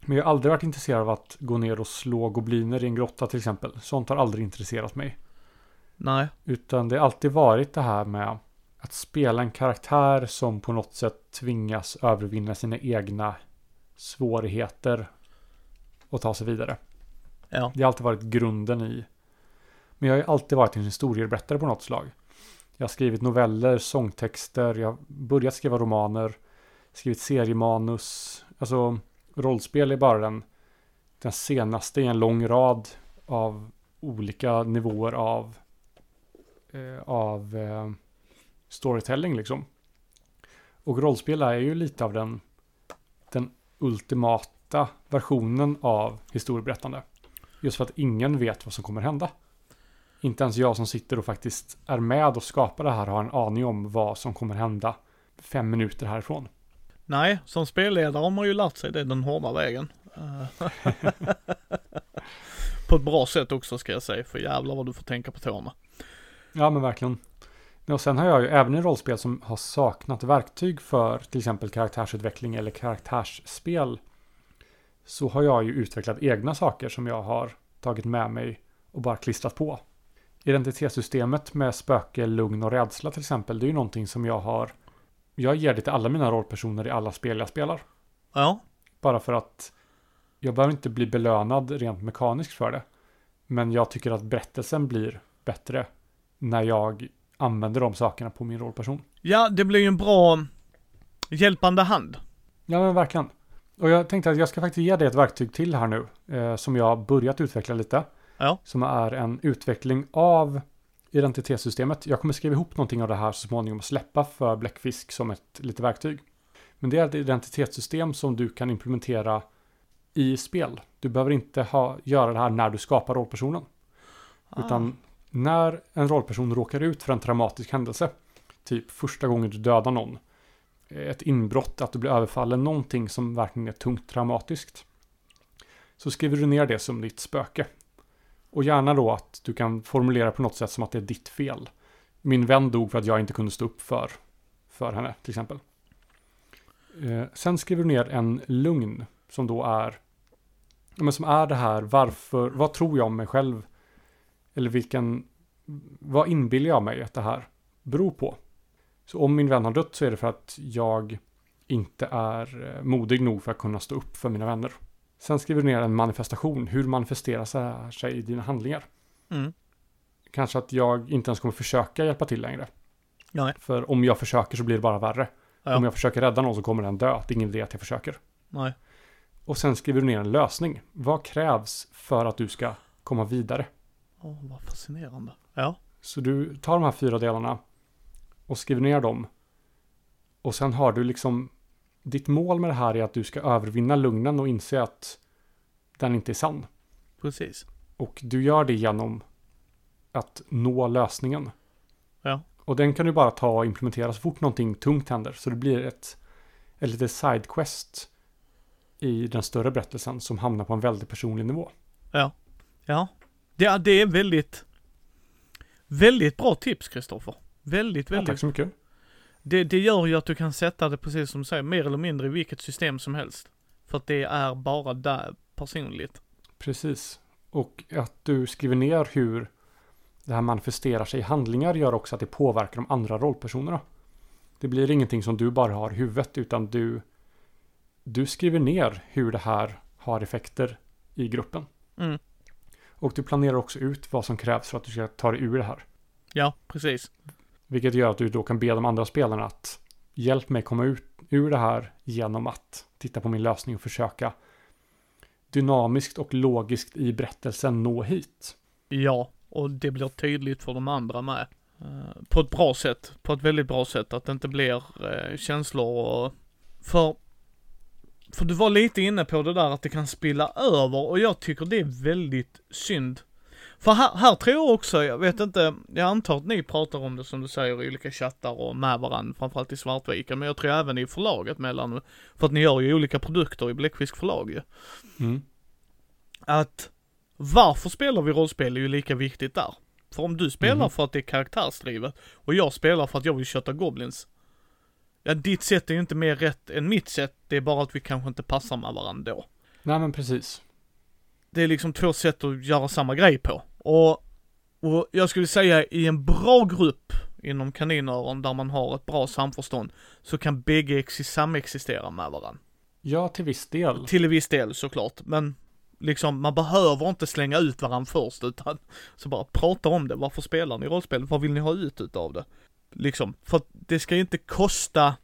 B: Men jag har aldrig varit intresserad av att gå ner och slå gobliner i en grotta till exempel. Sånt har aldrig intresserat mig.
A: Nej.
B: Utan det har alltid varit det här med att spela en karaktär som på något sätt tvingas övervinna sina egna svårigheter och ta sig vidare.
A: Ja.
B: Det har alltid varit grunden i. Men jag har ju alltid varit en historieberättare på något slag. Jag har skrivit noveller, sångtexter, jag har börjat skriva romaner, skrivit seriemanus. Alltså rollspel är bara den, den senaste i en lång rad av olika nivåer av, eh, av eh, storytelling liksom. Och rollspel är ju lite av den, den ultimata versionen av historieberättande. Just för att ingen vet vad som kommer hända. Inte ens jag som sitter och faktiskt är med och skapar det här har en aning om vad som kommer hända fem minuter härifrån.
A: Nej, som spelledare har man ju lärt sig det den hårda vägen. Eh, på ett bra sätt också ska jag säga, för jävlar vad du får tänka på tårna.
B: Ja men verkligen. Och sen har jag ju även i rollspel som har saknat verktyg för till exempel karaktärsutveckling eller karaktärsspel. Så har jag ju utvecklat egna saker som jag har tagit med mig och bara klistrat på. Identitetssystemet med spöke, lugn och rädsla till exempel. Det är ju någonting som jag har. Jag ger det till alla mina rollpersoner i alla spel jag spelar.
A: Ja,
B: Bara för att jag behöver inte bli belönad rent mekaniskt för det. Men jag tycker att berättelsen blir bättre när jag använder de sakerna på min rollperson.
A: ja det blir ju en bra hjälpande hand.
B: Ja men verkligen. Och jag tänkte att jag ska faktiskt ge dig ett verktyg till här nu. Eh, som jag har börjat utveckla lite.
A: Ja.
B: Som är en utveckling av identitetssystemet. Jag kommer skriva ihop någonting av det här så småningom och släppa för Bläckfisk som ett litet verktyg. Men det är ett identitetssystem som du kan implementera i spel. Du behöver inte ha, göra det här när du skapar rollpersonen. Utan när en rollperson råkar ut för en traumatisk händelse. Typ första gången du dödar någon. Ett inbrott, att du blir överfallen, någonting som verkligen är tungt traumatiskt. Så skriver du ner det som ditt spöke. Och gärna då att du kan formulera på något sätt som att det är ditt fel. Min vän dog för att jag inte kunde stå upp för, för henne till exempel. Eh, sen skriver du ner en lugn som då är, men som är det här varför, vad tror jag om mig själv Eller vilken, vad inbillar jag mig att det här beror på? Så om min vän har dött så är det för att jag inte är eh, modig nog för att kunna stå upp för mina vänner. Sen skriver du ner en manifestation. Hur manifesteras det här sig i dina handlingar?
A: Mm.
B: Kanske att jag inte ens kommer försöka hjälpa till längre.
A: Nej.
B: För om jag försöker så blir det bara värre.
A: Ja.
B: Om jag försöker rädda någon så kommer den dö. Det är ingen idé att jag försöker.
A: Nej.
B: Och sen skriver du ner en lösning. Vad krävs för att du ska komma vidare?
A: Åh, vad fascinerande. Ja.
B: Så du tar de här fyra delarna och skriver ner dem. Och sen har du liksom ditt mål med det här är att du ska övervinna lugnen och inse att den inte är sann.
A: Precis.
B: Och du gör det genom att nå lösningen.
A: Ja.
B: Och den kan du bara ta och implementera så fort någonting tungt händer. Så det blir ett, ett litet sidequest i den större berättelsen som hamnar på en väldigt personlig nivå.
A: Ja. Det, det är väldigt, väldigt bra tips Kristoffer. Väldigt,
B: Ja,
A: väldigt.
B: tack så mycket.
A: Det, det gör ju att du kan sätta det precis som du säger, mer eller mindre i vilket system som helst. För att det är bara där personligt.
B: Precis. Och att du skriver ner hur det här manifesterar sig i handlingar gör också att det påverkar de andra rollpersonerna. Det blir ingenting som du bara har i huvudet utan du, du skriver ner hur det här har effekter i gruppen.
A: Mm.
B: Och du planerar också ut vad som krävs för att du ska ta dig ur det här.
A: Ja, precis.
B: Vilket gör att du då kan be de andra spelarna att hjälp mig komma ut ur det här genom att titta på min lösning och försöka dynamiskt och logiskt i berättelsen nå hit.
A: Ja, och det blir tydligt för de andra med. Eh, på ett bra sätt, på ett väldigt bra sätt, att det inte blir eh, känslor och... För, för du var lite inne på det där att det kan spilla över och jag tycker det är väldigt synd. För här, här tror jag också, jag vet inte, jag antar att ni pratar om det som du säger i olika chattar och med varandra, framförallt i Svartviken, men jag tror även i förlaget mellan, för att ni gör ju olika produkter i Bläckfisk förlag ju.
B: Mm.
A: att varför spelar vi rollspel är ju lika viktigt där. För om du spelar
B: Mhm.
A: för att det är karaktärsdrivet och jag spelar för att jag vill köta goblins. Ja, ditt sätt är ju inte mer rätt än mitt sätt, det är bara att vi kanske inte passar med varandra då.
B: Nej men precis.
A: Det är liksom två sätt att göra samma grej på. Och, och jag skulle säga i en bra grupp inom kaninöron där man har ett bra samförstånd så kan bägge exi- samexistera med varandra.
B: Ja, till viss del.
A: Till viss del såklart, men liksom man behöver inte slänga ut varandra först utan så bara prata om det. Varför spelar ni rollspel? Vad vill ni ha ut utav det? Liksom, för det ska ju inte kosta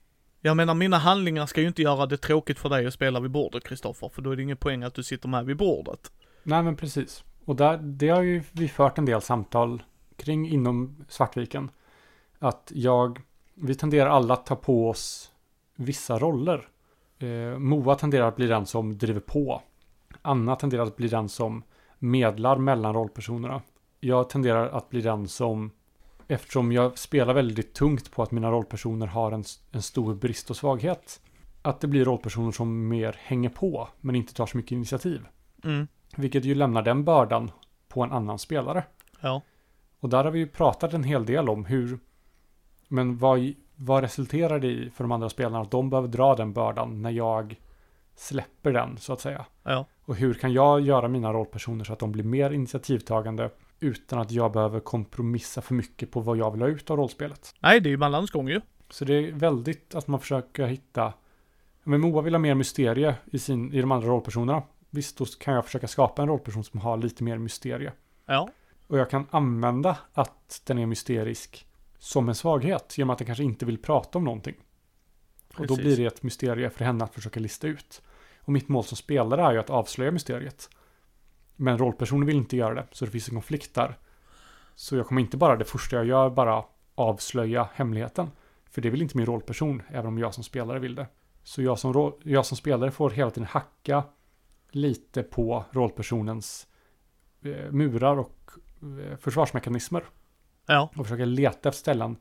A: jag menar mina handlingar ska ju inte göra det tråkigt för dig att spela vid bordet Kristoffer, för då är det ingen poäng att du sitter med vid bordet.
B: Nej men precis. Och där, det har ju vi fört en del samtal kring inom Svartviken. Att jag, vi tenderar alla att ta på oss vissa roller. Eh, Moa tenderar att bli den som driver på. Anna tenderar att bli den som medlar mellan rollpersonerna. Jag tenderar att bli den som, eftersom jag spelar väldigt tungt på att mina rollpersoner har en, en stor brist och svaghet, att det blir rollpersoner som mer hänger på, men inte tar så mycket initiativ.
A: Mm,
B: Vilket ju lämnar den bördan på en annan spelare.
A: ja.
B: Och där har vi ju pratat en hel del om hur, men vad, vad resulterar det i för de andra spelarna att de behöver dra den bördan när jag släpper den så att säga.
A: Ja.
B: Och hur kan jag göra mina rollpersoner så att de blir mer initiativtagande utan att jag behöver kompromissa för mycket på vad jag vill ha ut av rollspelet.
A: Nej, det är ju balansgång ju.
B: Så det är väldigt att man försöker hitta, men Moa vill ha mer mysterie i, sin, i de andra rollpersonerna. Visst, då kan jag försöka skapa en rollperson som har lite mer mysterie.
A: Ja.
B: Och jag kan använda att den är mysterisk som en svaghet genom att den kanske inte vill prata om någonting. Och då
A: Precis.
B: blir det ett mysterie för henne att försöka lista ut. Och mitt mål som spelare är ju att avslöja mysteriet. Men rollpersonen vill inte göra det, så det finns en konflikt där. Så jag kommer inte bara, det första jag gör, bara avslöja hemligheten. För det vill inte min rollperson, även om jag som spelare vill det. Så jag som, jag som spelare får hela tiden hacka lite på rollpersonens eh, murar och eh, försvarsmekanismer.
A: Ja.
B: Och försöka leta efter ställen.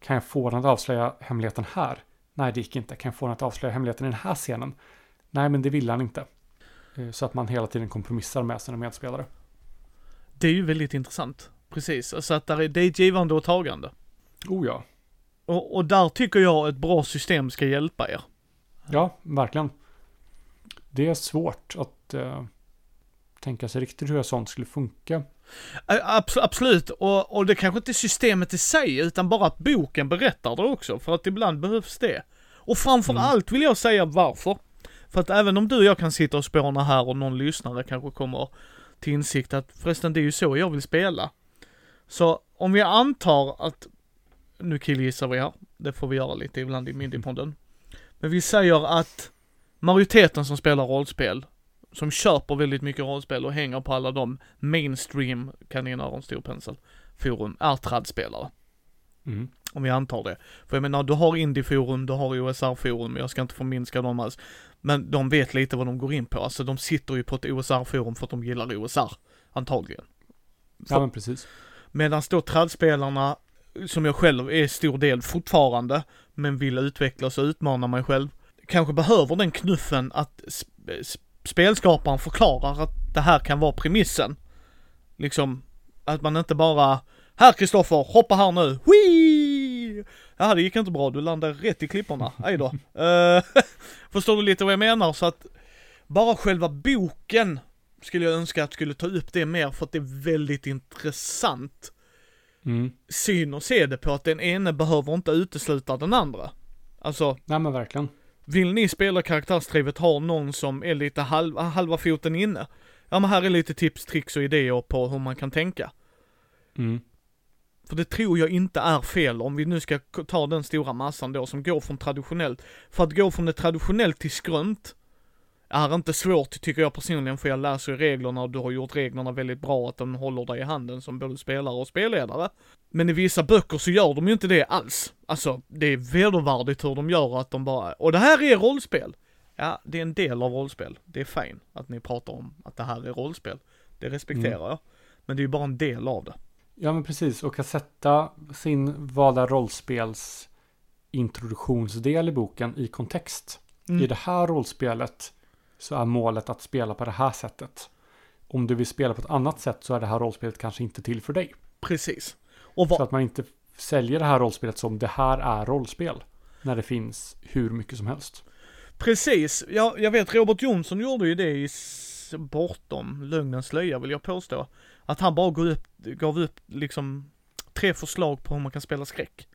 B: Kan jag få den att avslöja hemligheten här? Nej, det gick inte. Kan jag få den att avslöja hemligheten i den här scenen? Nej, men det ville han inte. Eh, Så att man hela tiden kompromissar med sina medspelare.
A: Det är ju väldigt intressant. Precis. Alltså att där är, det är ett givande och tagande.
B: Oh ja.
A: Och, och där tycker jag ett bra system ska hjälpa er.
B: Ja, verkligen. Det är svårt att eh, tänka sig riktigt hur sånt skulle funka.
A: Abs absolut, och, och det kanske inte är systemet i sig, utan bara att boken berättar det också, för att ibland behövs det. Och framför
B: Mm.
A: allt vill jag säga varför. För att även om du och jag kan sitta och spåna här och någon lyssnare kanske kommer till insikt att förresten det är ju så jag vill spela. Så om vi antar att, nu killgissar vi här, det får vi göra lite ibland i Mindypodden. Men vi säger att majoriteten som spelar rollspel, som köper väldigt mycket rollspel och hänger på alla de mainstream, kaninöron, en stor pensel, forum, är tradspelare.
B: Mm.
A: Om vi antar det. För jag menar, du har Indieforum, du har OSR-forum, jag ska inte förminska dem alls. Men de vet lite vad de går in på. Alltså de sitter ju på ett OSR-forum för att de gillar OSR. Antagligen.
B: Ja, men precis.
A: Medan då tradspelarna, som jag själv är stor del fortfarande, men vill utvecklas och utmana mig själv, kanske behöver den knuffen att sp- sp- spelskaparen förklarar att det här kan vara premissen. Liksom, att man inte bara, här Kristoffer, hoppa här nu, Whee! Ja, det gick inte bra, du landade rätt i klipporna, Aj då. Eh, förstår du lite vad jag menar? Så att, bara själva boken skulle jag önska att skulle ta upp det mer för att det är väldigt intressant
B: Mm.
A: syn och se det på att den ene behöver inte utesluta den andra. Alltså,
B: Nej, men verkligen.
A: vill ni spela karaktärsdrivet ha någon som är lite halva, halva foten inne? Ja men här är lite tips, tricks och idéer på hur man kan tänka.
B: Mm.
A: För det tror jag inte är fel om vi nu ska ta den stora massan då som går från traditionellt. För att gå från det traditionellt till skrönt är inte svårt tycker jag personligen för jag läser ju reglerna och du har gjort reglerna väldigt bra att de håller dig i handen som både spelare och spelledare. Men i vissa böcker så gör de ju inte det alls. Alltså, det är vedervärdigt hur de gör att de bara, och det här är rollspel. Ja, det är en del av rollspel. Det är fine att ni pratar om att det här är rollspel. Det respekterar jag. Men det är ju bara en del av det.
B: Ja, men precis. Och att sätta sin är rollspels introduktionsdel i boken i kontext.
A: Mm.
B: I det här rollspelet så är målet att spela på det här sättet. Om du vill spela på ett annat sätt så är det här rollspelet kanske inte till för dig.
A: Precis. Och
B: Så att man inte säljer det här rollspelet som det här är rollspel. När det finns hur mycket som helst.
A: Precis, ja, jag vet Robert Jonsson gjorde ju det i Bortom lögnens slöja vill jag påstå. Att han bara gav upp, gav upp liksom tre förslag på hur man kan spela skräck.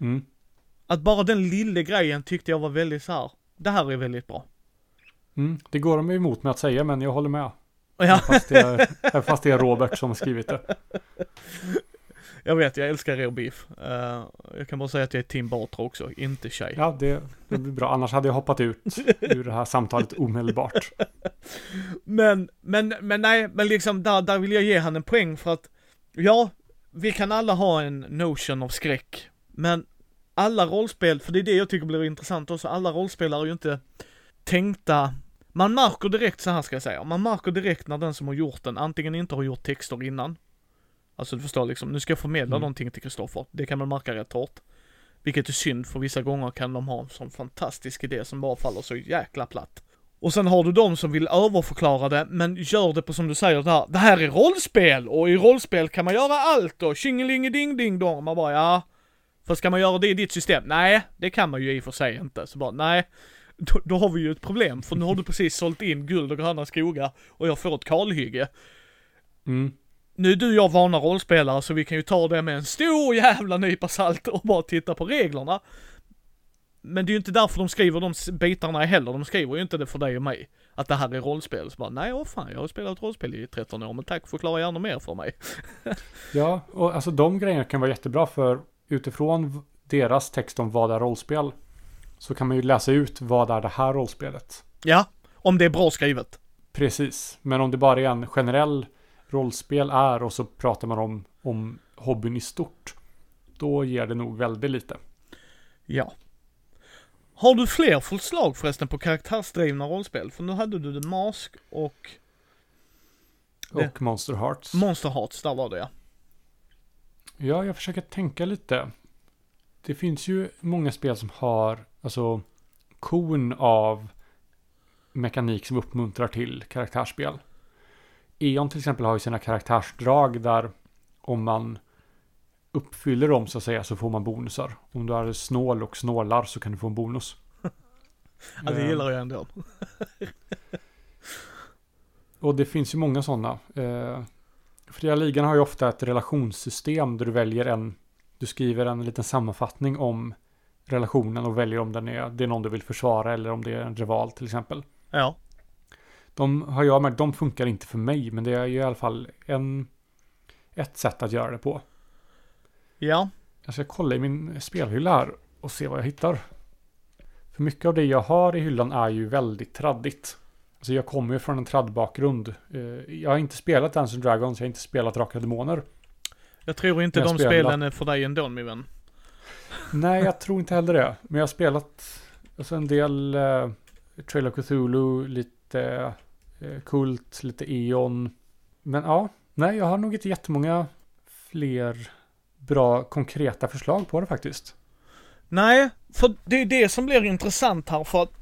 B: Mm.
A: Att bara den lilla grejen tyckte jag var väldigt så här. det här är väldigt bra.
B: Mm. Det går de emot med att säga men jag håller med.
A: Ja,
B: Fast det är, fast det är Robert som har skrivit det.
A: Jag vet, jag älskar rå beef. Eh, jag kan bara säga att jag är Tim Batra också, inte tjej.
B: Ja, det, det blir bra. Annars hade jag hoppat ut ur det här samtalet omedelbart.
A: Men, men, men nej, men liksom där, där vill jag ge han en poäng för att, ja, vi kan alla ha en notion av skräck, men alla rollspel, för det är det jag tycker blir intressant också, alla rollspel är ju inte tänkta, man märker direkt så här ska jag säga, man märker direkt när den som har gjort den antingen inte har gjort texter innan, alltså du förstår liksom, nu ska jag förmedla
B: Mm.
A: någonting till Kristoffer, det kan man märka rätt hårt. Vilket är synd, för vissa gånger kan de ha en sån fantastisk idé som bara faller så jäkla platt. Och sen har du de som vill överförklara det, men gör det på som du säger det här, det här är rollspel och i rollspel kan man göra allt och tjingelinge ding dong. Man bara ja, för ska man göra det i ditt system? Nej, det kan man ju i och för sig inte. Så bara nej, då, då har vi ju ett problem för nu har du precis sålt in guld och gröna skogar och jag får ett kalhygge.
B: Mm.
A: Nu är du och jag vana rollspelare så vi kan ju ta det med en stor jävla nypa salt och bara titta på reglerna. Men det är ju inte därför de skriver de bitarna heller, de skriver ju inte det för dig och mig. Att det här är rollspel. Så bara, nej åh fan, jag har spelat rollspel i 13 år, men tack, förklara gärna mer för mig.
B: Ja, och alltså de grejerna kan vara jättebra för utifrån deras text om vad är rollspel så kan man ju läsa ut vad är det här rollspelet.
A: Ja, om det är bra skrivet.
B: Precis, men om det bara är en generell rollspel är och så pratar man om, om hobbyn i stort, då ger det nog väldigt lite.
A: Ja. Har du fler förslag förresten på karaktärsdrivna rollspel? För nu hade du The Mask och Det-
B: Och Monster Hearts.
A: Monster Hearts, där var det ja.
B: Ja, jag försöker tänka lite. Det finns ju många spel som har, alltså, kon av mekanik som uppmuntrar till karaktärsspel. E.ON till exempel har ju sina karaktärsdrag där om man uppfyller dem så att säga så får man bonusar. Om du är snål och snålar så kan du få en bonus.
A: Ja, det gillar jag ändå.
B: Och det finns ju många sådana. Eh, Fria ligan har ju ofta ett relationssystem där du väljer en, du skriver en liten sammanfattning om relationen och väljer om den är, det är någon du vill försvara eller om det är en rival till exempel.
A: Ja.
B: De har jag märkt, de funkar inte för mig, men det är ju i alla fall en, ett sätt att göra det på.
A: Ja.
B: Jag ska kolla i min spelhylla här och se vad jag hittar. För mycket av det jag har i hyllan är ju väldigt traddigt. Alltså jag kommer ju från en traddbakgrund. Eh, Jag har inte spelat Dungeons and Dragons, jag har inte spelat Drakar Demoner.
A: Jag tror inte
B: Jag
A: de
B: spelar.
A: spelen är för dig ändå min vän.
B: Nej, jag tror inte heller det. Men jag har spelat alltså en del eh, Trail of Cthulhu, lite Kult, lite Eon. Men ja, nej, jag har nog inte jättemånga fler bra konkreta förslag på det faktiskt.
A: Nej, för det är det som blir intressant här för att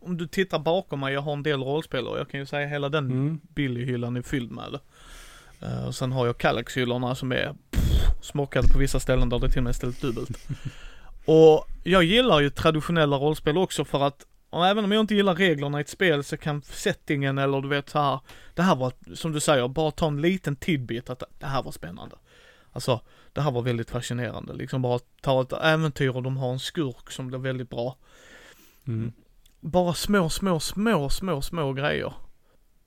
A: om du tittar bakom mig, jag har en del rollspel och jag kan ju säga hela den
B: Mm.
A: Billy-hyllan är fylld med. Eh, och sen har jag Kallax-hyllorna som är pff, smockade på vissa ställen där det till och med ställt dubbelt. och jag gillar ju traditionella rollspel också för att och även om jag inte gillar reglerna i ett spel så kan settingen eller du vet så här, det här var, som du säger, bara ta en liten tidbit att det här var spännande. Alltså, det här var väldigt fascinerande. Liksom bara ta ett äventyr och de har en skurk som blir väldigt bra.
B: Mm.
A: Bara små, små, små, små, små grejer.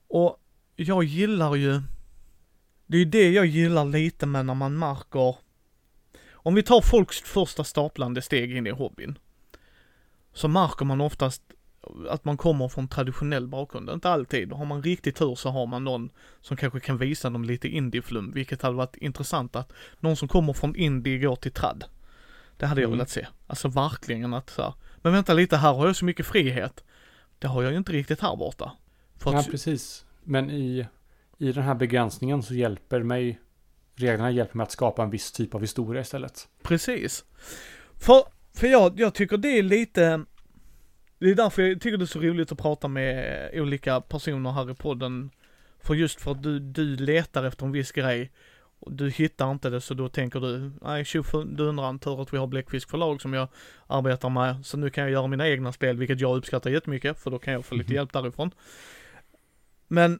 A: Och jag gillar ju, det är ju det jag gillar lite med när man märker, om vi tar folks första staplande steg in i hobbyn, så märker man oftast att man kommer från traditionell bakgrund. Inte alltid. Har man riktigt tur så har man någon som kanske kan visa dem lite indieflum, vilket hade varit intressant att någon som kommer från indie går till trad. Det hade jag
B: Mm.
A: velat se. Alltså verkligen att så här, men vänta lite, här har jag så mycket frihet. Det har jag ju inte riktigt här borta. För
B: Ja,
A: att,
B: precis. Men i, i den här begränsningen så hjälper mig reglerna hjälper mig att skapa en viss typ av historia istället.
A: Precis. För, för jag, jag tycker det är lite, det är därför jag tycker det är så roligt att prata med olika personer här i podden. För just för att du, du letar efter en viss grej och du hittar inte det så då tänker du, nej tjofundundran, tur att vi har Bläckfisk förlag som jag arbetar med, så nu kan jag göra mina egna spel, vilket jag uppskattar jättemycket, för då kan jag få lite
B: Mhm.
A: hjälp därifrån. Men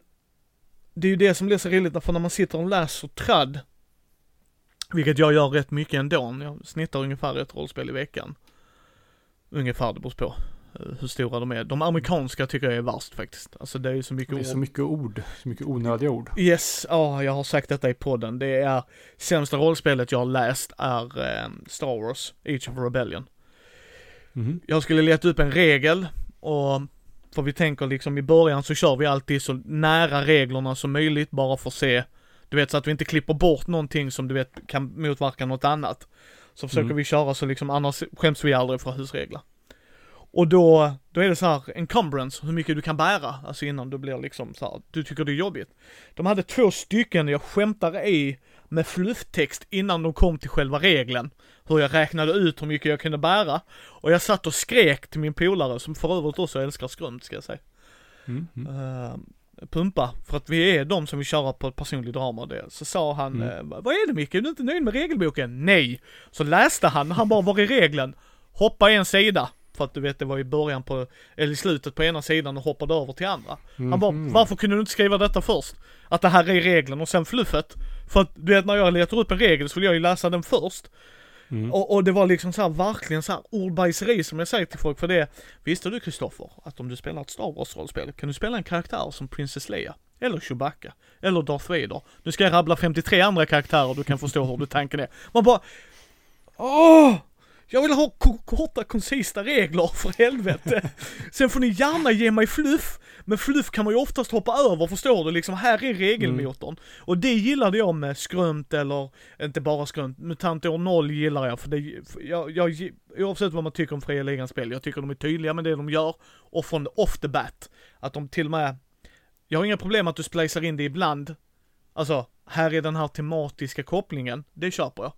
A: det är ju det som blir så roligt, för när man sitter och läser tradd, vilket jag gör rätt mycket ändå, jag snittar ungefär ett rollspel i veckan. Ungefär, det beror på hur stora de är. De amerikanska tycker jag är värst faktiskt. Alltså det är ju så mycket
B: Det är
A: ord.
B: så mycket ord, så mycket onödiga ord.
A: Yes, ja jag har sagt detta i podden. Det är sämsta rollspelet jag har läst är eh, Star Wars, Age of Rebellion.
B: Mhm.
A: Jag skulle leta upp en regel och för vi tänker liksom i början så kör vi alltid så nära reglerna som möjligt bara för att se, du vet så att vi inte klipper bort någonting som du vet kan motverka något annat. Så försöker
B: Mm.
A: vi köra så liksom, annars skäms vi aldrig för husregler. Och då, då är det så här, encumbrance, hur mycket du kan bära, alltså innan du blir liksom så här, du tycker det är jobbigt. De hade två stycken jag skämtar i med flufftext innan de kom till själva regeln. Hur jag räknade ut hur mycket jag kunde bära. Och jag satt och skrek till min polare, som för övrigt också älskar skrumt ska jag säga.
B: Mm. Mm.
A: Eh, pumpa, för att vi är de som vill köra på ett personligt drama det. Så sa han,
B: Mm.
A: eh, vad är det Micke, är du inte nöjd med regelboken? Nej! Så läste han, han bara, var är regeln? Hoppa en sida. För att du vet, det var i början på, eller i slutet på ena sidan och hoppade över till andra. Han bara,
B: Mhm.
A: varför kunde du inte skriva detta först? Att det här är regeln och sen fluffet. För att du vet när jag letar upp en regel så vill jag ju läsa den först.
B: Mm.
A: Och, och det var liksom så här, verkligen så här ordbajseri som jag säger till folk för det. Visste du Kristoffer att om du spelar ett Star Wars-rollspel kan du spela en karaktär som Princess Leia? Eller Chewbacca? Eller Darth Vader? Nu ska jag rabbla 53 andra karaktärer du kan förstå hur du tanken är. Man bara Åh! Jag vill ha ko- korta, koncisa regler för helvete. Sen får ni gärna ge mig fluff, men fluff kan man ju oftast hoppa över, förstår du? Liksom, här är regelmotorn. Och det gillade jag med skrömt eller, inte bara skrömt, MUTANT år 0 gillar jag för det, för jag, jag, oavsett vad man tycker om fria ligans spel, jag tycker de är tydliga med det de gör, och från off the bat, att de till och med, jag har inga problem att du splicar in det ibland, alltså, här är den här tematiska kopplingen, det köper jag.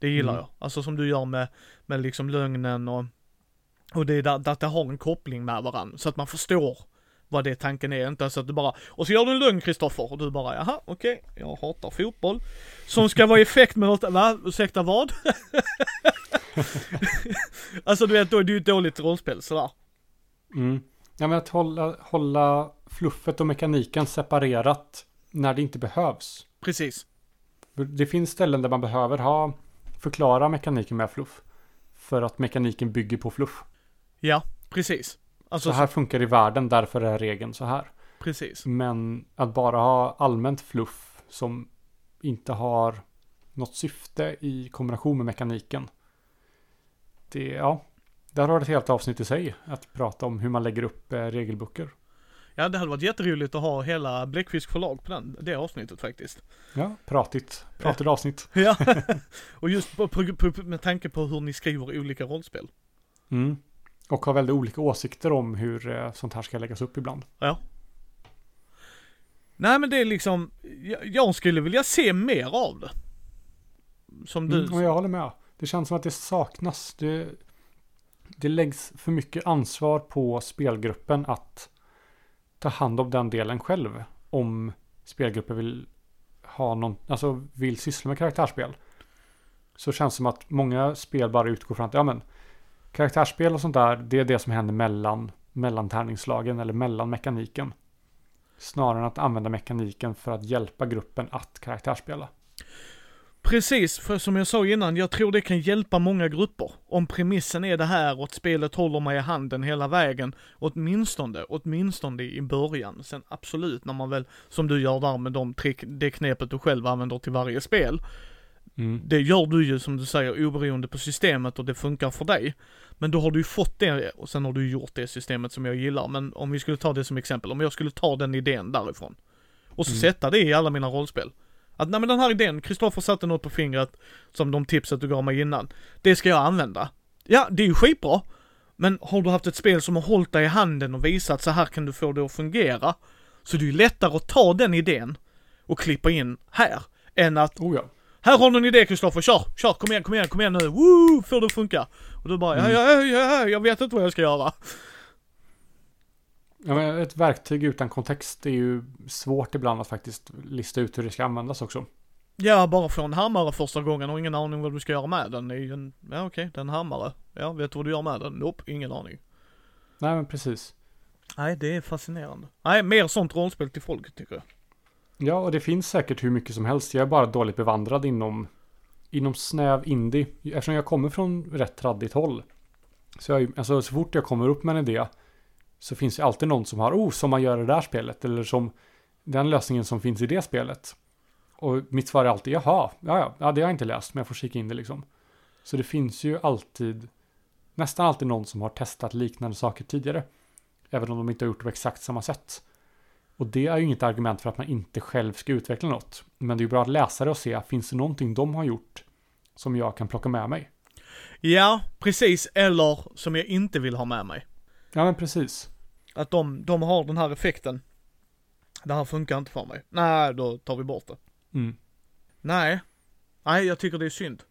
A: Det gillar
B: Mm.
A: jag. Alltså som du gör med, med liksom lögnen och, och det är där, där det har en koppling med varandra, så att man förstår vad det tanken är, inte så att du bara, och så gör du en lögn Kristoffer, och du bara, jaha, okej, jag hatar fotboll. Som ska vara effekt med något, va? Ursäkta vad? alltså du vet, då är det ju ett dåligt rollspel sådär.
B: Mm. Ja, men att hålla, hålla fluffet och mekaniken separerat när det inte behövs.
A: Precis.
B: Det finns ställen där man behöver ha förklara mekaniken med fluff. För att mekaniken bygger på fluff.
A: Ja, precis. Alltså,
B: så här funkar i världen, därför är regeln så här.
A: Precis.
B: Men att bara ha allmänt fluff som inte har något syfte i kombination med mekaniken. Det, ja, där har det ett helt avsnitt i sig att prata om hur man lägger upp eh, regelböcker.
A: Ja, det hade varit jätteroligt att ha hela Bläckfisk förlag på den, det avsnittet faktiskt.
B: Ja, pratigt. Pratigt avsnitt.
A: Ja, och just på, på, på, med tanke på hur ni skriver olika rollspel.
B: Mm. Och har väldigt olika åsikter om hur eh, sånt här ska läggas upp ibland.
A: Ja. Nej men det är liksom, jag, jag skulle vilja se mer av det. Som du.
B: Mm, och jag håller med. Det känns som att det saknas. Det, det läggs för mycket ansvar på spelgruppen att ta hand om den delen själv. Om spelgruppen vill ha någon, alltså vill syssla med karaktärsspel. Så känns det som att många spel bara utgår från att, ja men, karaktärsspel och sånt där, det är det som händer mellan, mellan tärningslagen eller mellan mekaniken. Snarare än att använda mekaniken för att hjälpa gruppen att karaktärsspela.
A: Precis, för som jag sa innan, jag tror det kan hjälpa många grupper. Om premissen är det här och att spelet håller mig i handen hela vägen. Åtminstone, åtminstone i början. Sen absolut, när man väl, som du gör där med de trick, det knepet du själv använder till varje spel. Mm. Det gör du ju som du säger oberoende på systemet och det funkar för dig. Men då har du ju fått det och sen har du gjort det systemet som jag gillar. Men om vi skulle ta det som exempel, om jag skulle ta den idén därifrån. Och så mm. sätta det i alla mina rollspel. Att nej men den här idén, Kristoffer satte något på fingret, som de tipset du gav mig innan. Det ska jag använda. Ja, det är ju skitbra. Men har du haft ett spel som har hållit dig i handen och visat så här kan du få det att fungera. Så det är ju lättare att ta den idén och klippa in här. Än att,
B: oh ja.
A: här har du en idé Kristoffer, kör, kör, kom igen, kom igen, kom igen nu, woo, får det att funka. Och du bara, mm. ja, ja, ja, ja, jag vet inte vad jag ska göra.
B: Ja, men ett verktyg utan kontext är ju svårt ibland att faktiskt lista ut hur det ska användas också.
A: Ja, bara få en hammare första gången och ingen aning vad du ska göra med den. Det är ju en, ja okej, okay, det är en hammare. Ja, vet du vad du gör med den? Nope, ingen aning.
B: Nej men precis.
A: Nej, det är fascinerande. Nej, mer sånt rollspel till folk tycker jag.
B: Ja, och det finns säkert hur mycket som helst. Jag är bara dåligt bevandrad inom, inom snäv indie. Eftersom jag kommer från rätt traddigt håll. Så jag, alltså så fort jag kommer upp med en idé så finns det alltid någon som har, oh, som man gör i det där spelet, eller som den lösningen som finns i det spelet. Och mitt svar är alltid, jaha, ja, ja, ja, det har jag inte läst, men jag får kika in det liksom. Så det finns ju alltid, nästan alltid någon som har testat liknande saker tidigare. Även om de inte har gjort det på exakt samma sätt. Och det är ju inget argument för att man inte själv ska utveckla något. Men det är ju bra att läsa det och se, finns det någonting de har gjort som jag kan plocka med mig?
A: Ja, precis, eller som jag inte vill ha med mig.
B: Ja men precis.
A: Att de, de har den här effekten. Det här funkar inte för mig. Nej, då tar vi bort det.
B: Mm.
A: Nej. Nej, jag tycker det är synd.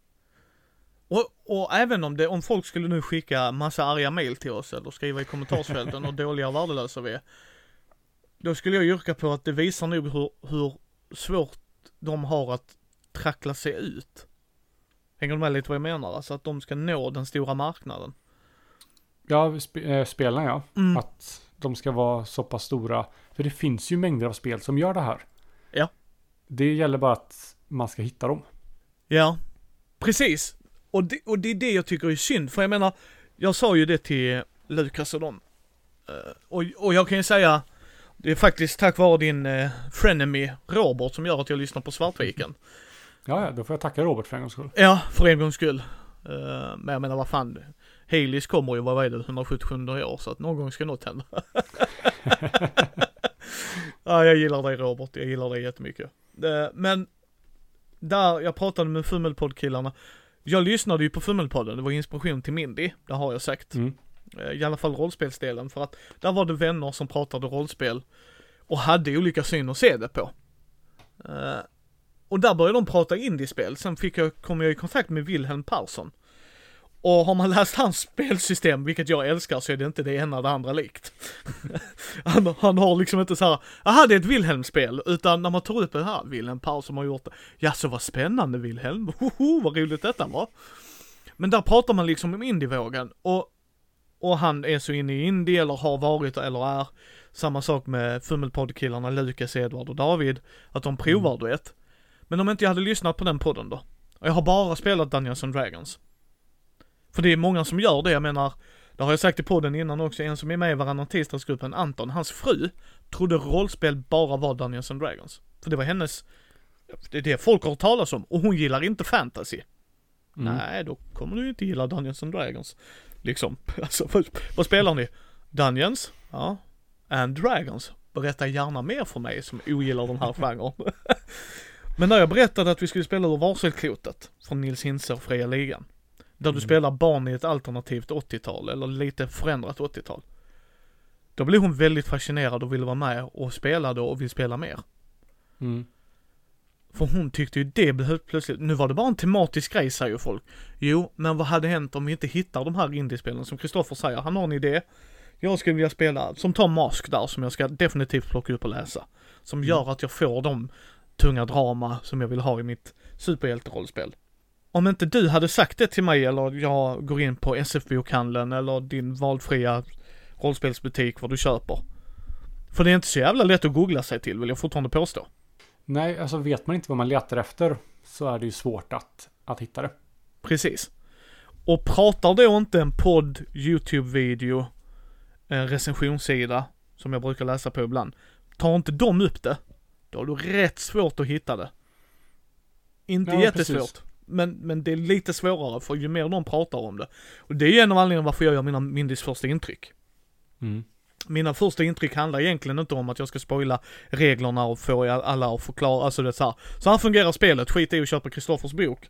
A: Och, och även om det, om folk skulle nu skicka massa arga mail till oss eller skriva i kommentarsfälten och dåliga och värdelösa vi är. Då skulle jag yrka på att det visar nog hur, hur svårt de har att trackla sig ut. Hänger du med lite vad jag menar? Alltså att de ska nå den stora marknaden.
B: Ja, sp äh, spelen ja. Mm. Att de ska vara så pass stora. För det finns ju mängder av spel som gör det här.
A: Ja.
B: Det gäller bara att man ska hitta dem.
A: Ja, precis. Och det, och det är det jag tycker är synd, för jag menar, jag sa ju det till Lukas och dem. Uh, och, och jag kan ju säga, det är faktiskt tack vare din uh, frenemy Robert som gör att jag lyssnar på Svartviken.
B: Ja, ja, då får jag tacka Robert för en gångs skull.
A: Ja, för en gångs skull. Uh, men jag menar vad fan, Haleys kommer ju, vad är det, 177 år så att någon gång ska något hända. ja, jag gillar dig Robert, jag gillar dig jättemycket. Eh, men, där, jag pratade med Fummelpodd-killarna. Jag lyssnade ju på Fummelpodden, det var inspiration till Mindy, det har jag sagt.
B: Mm.
A: Eh, I alla fall rollspelsdelen, för att där var det vänner som pratade rollspel och hade olika syn att se det på. Uh, och där började de prata indiespel, sen fick jag, kom jag i kontakt med Wilhelm Persson. Och har man läst hans spelsystem, vilket jag älskar, så är det inte det ena det andra likt. han, han, har liksom inte så här, aha det är ett Wilhelm-spel, utan när man tar upp det här, Wilhelm Paus som har gjort det, ja så vad spännande Wilhelm, hoho vad roligt detta var. Men där pratar man liksom om indievågen, och, och han är så inne i indie, eller har varit eller är. Samma sak med Fummelpodd-killarna Lukas, Edvard och David, att de provar mm. du vet. Men om inte jag hade lyssnat på den podden då? Och jag har bara spelat Dungeons and Dragons. För det är många som gör det, jag menar, det har jag sagt i podden innan också, en som är med i varannan tisdagsgruppen, Anton, hans fru, trodde rollspel bara var Dungeons and Dragons. För det var hennes, det är det folk har hört talas om, och hon gillar inte fantasy.
B: Mm.
A: Nej, då kommer du inte gilla Dungeons and Dragons. Liksom, alltså vad, vad spelar ni? Dungeons? Ja. And Dragons? Berätta gärna mer för mig som ogillar den här genren. Men när jag berättade att vi skulle spela ur Varselklotet från Nils och Fria Ligan. Där du
B: Mm.
A: spelar barn i ett alternativt 80-tal, eller lite förändrat 80-tal. Då blev hon väldigt fascinerad och ville vara med och spelade och vill spela mer.
B: Mm.
A: För hon tyckte ju det behövde plötsligt, nu var det bara en tematisk grej säger ju folk. Jo, men vad hade hänt om vi inte hittar de här indiespelen som Kristoffer säger, han har en idé. Jag skulle vilja spela, som Tom Mask där, som jag ska definitivt plocka upp och läsa. Som gör att jag får de tunga drama som jag vill ha i mitt superhjälterollspel. Om inte du hade sagt det till mig eller jag går in på SF-bokhandeln eller din valfria rollspelsbutik vad du köper. För det är inte så jävla lätt att googla sig till vill jag fortfarande påstå.
B: Nej, alltså vet man inte vad man letar efter så är det ju svårt att, att hitta det.
A: Precis. Och pratar då inte en podd, YouTube-video, en recensionssida, som jag brukar läsa på ibland, tar inte de upp det, då har du rätt svårt att hitta det. Inte
B: Ja,
A: jättesvårt.
B: precis.
A: Men, men det är lite svårare för ju mer de pratar om det. Och det är ju en av anledningarna varför jag gör mina Mindys första intryck.
B: Mm.
A: Mina första intryck handlar egentligen inte om att jag ska spoila reglerna och få alla att förklara, alltså det är så här. Så här fungerar spelet, skit i att köpa Kristoffers bok.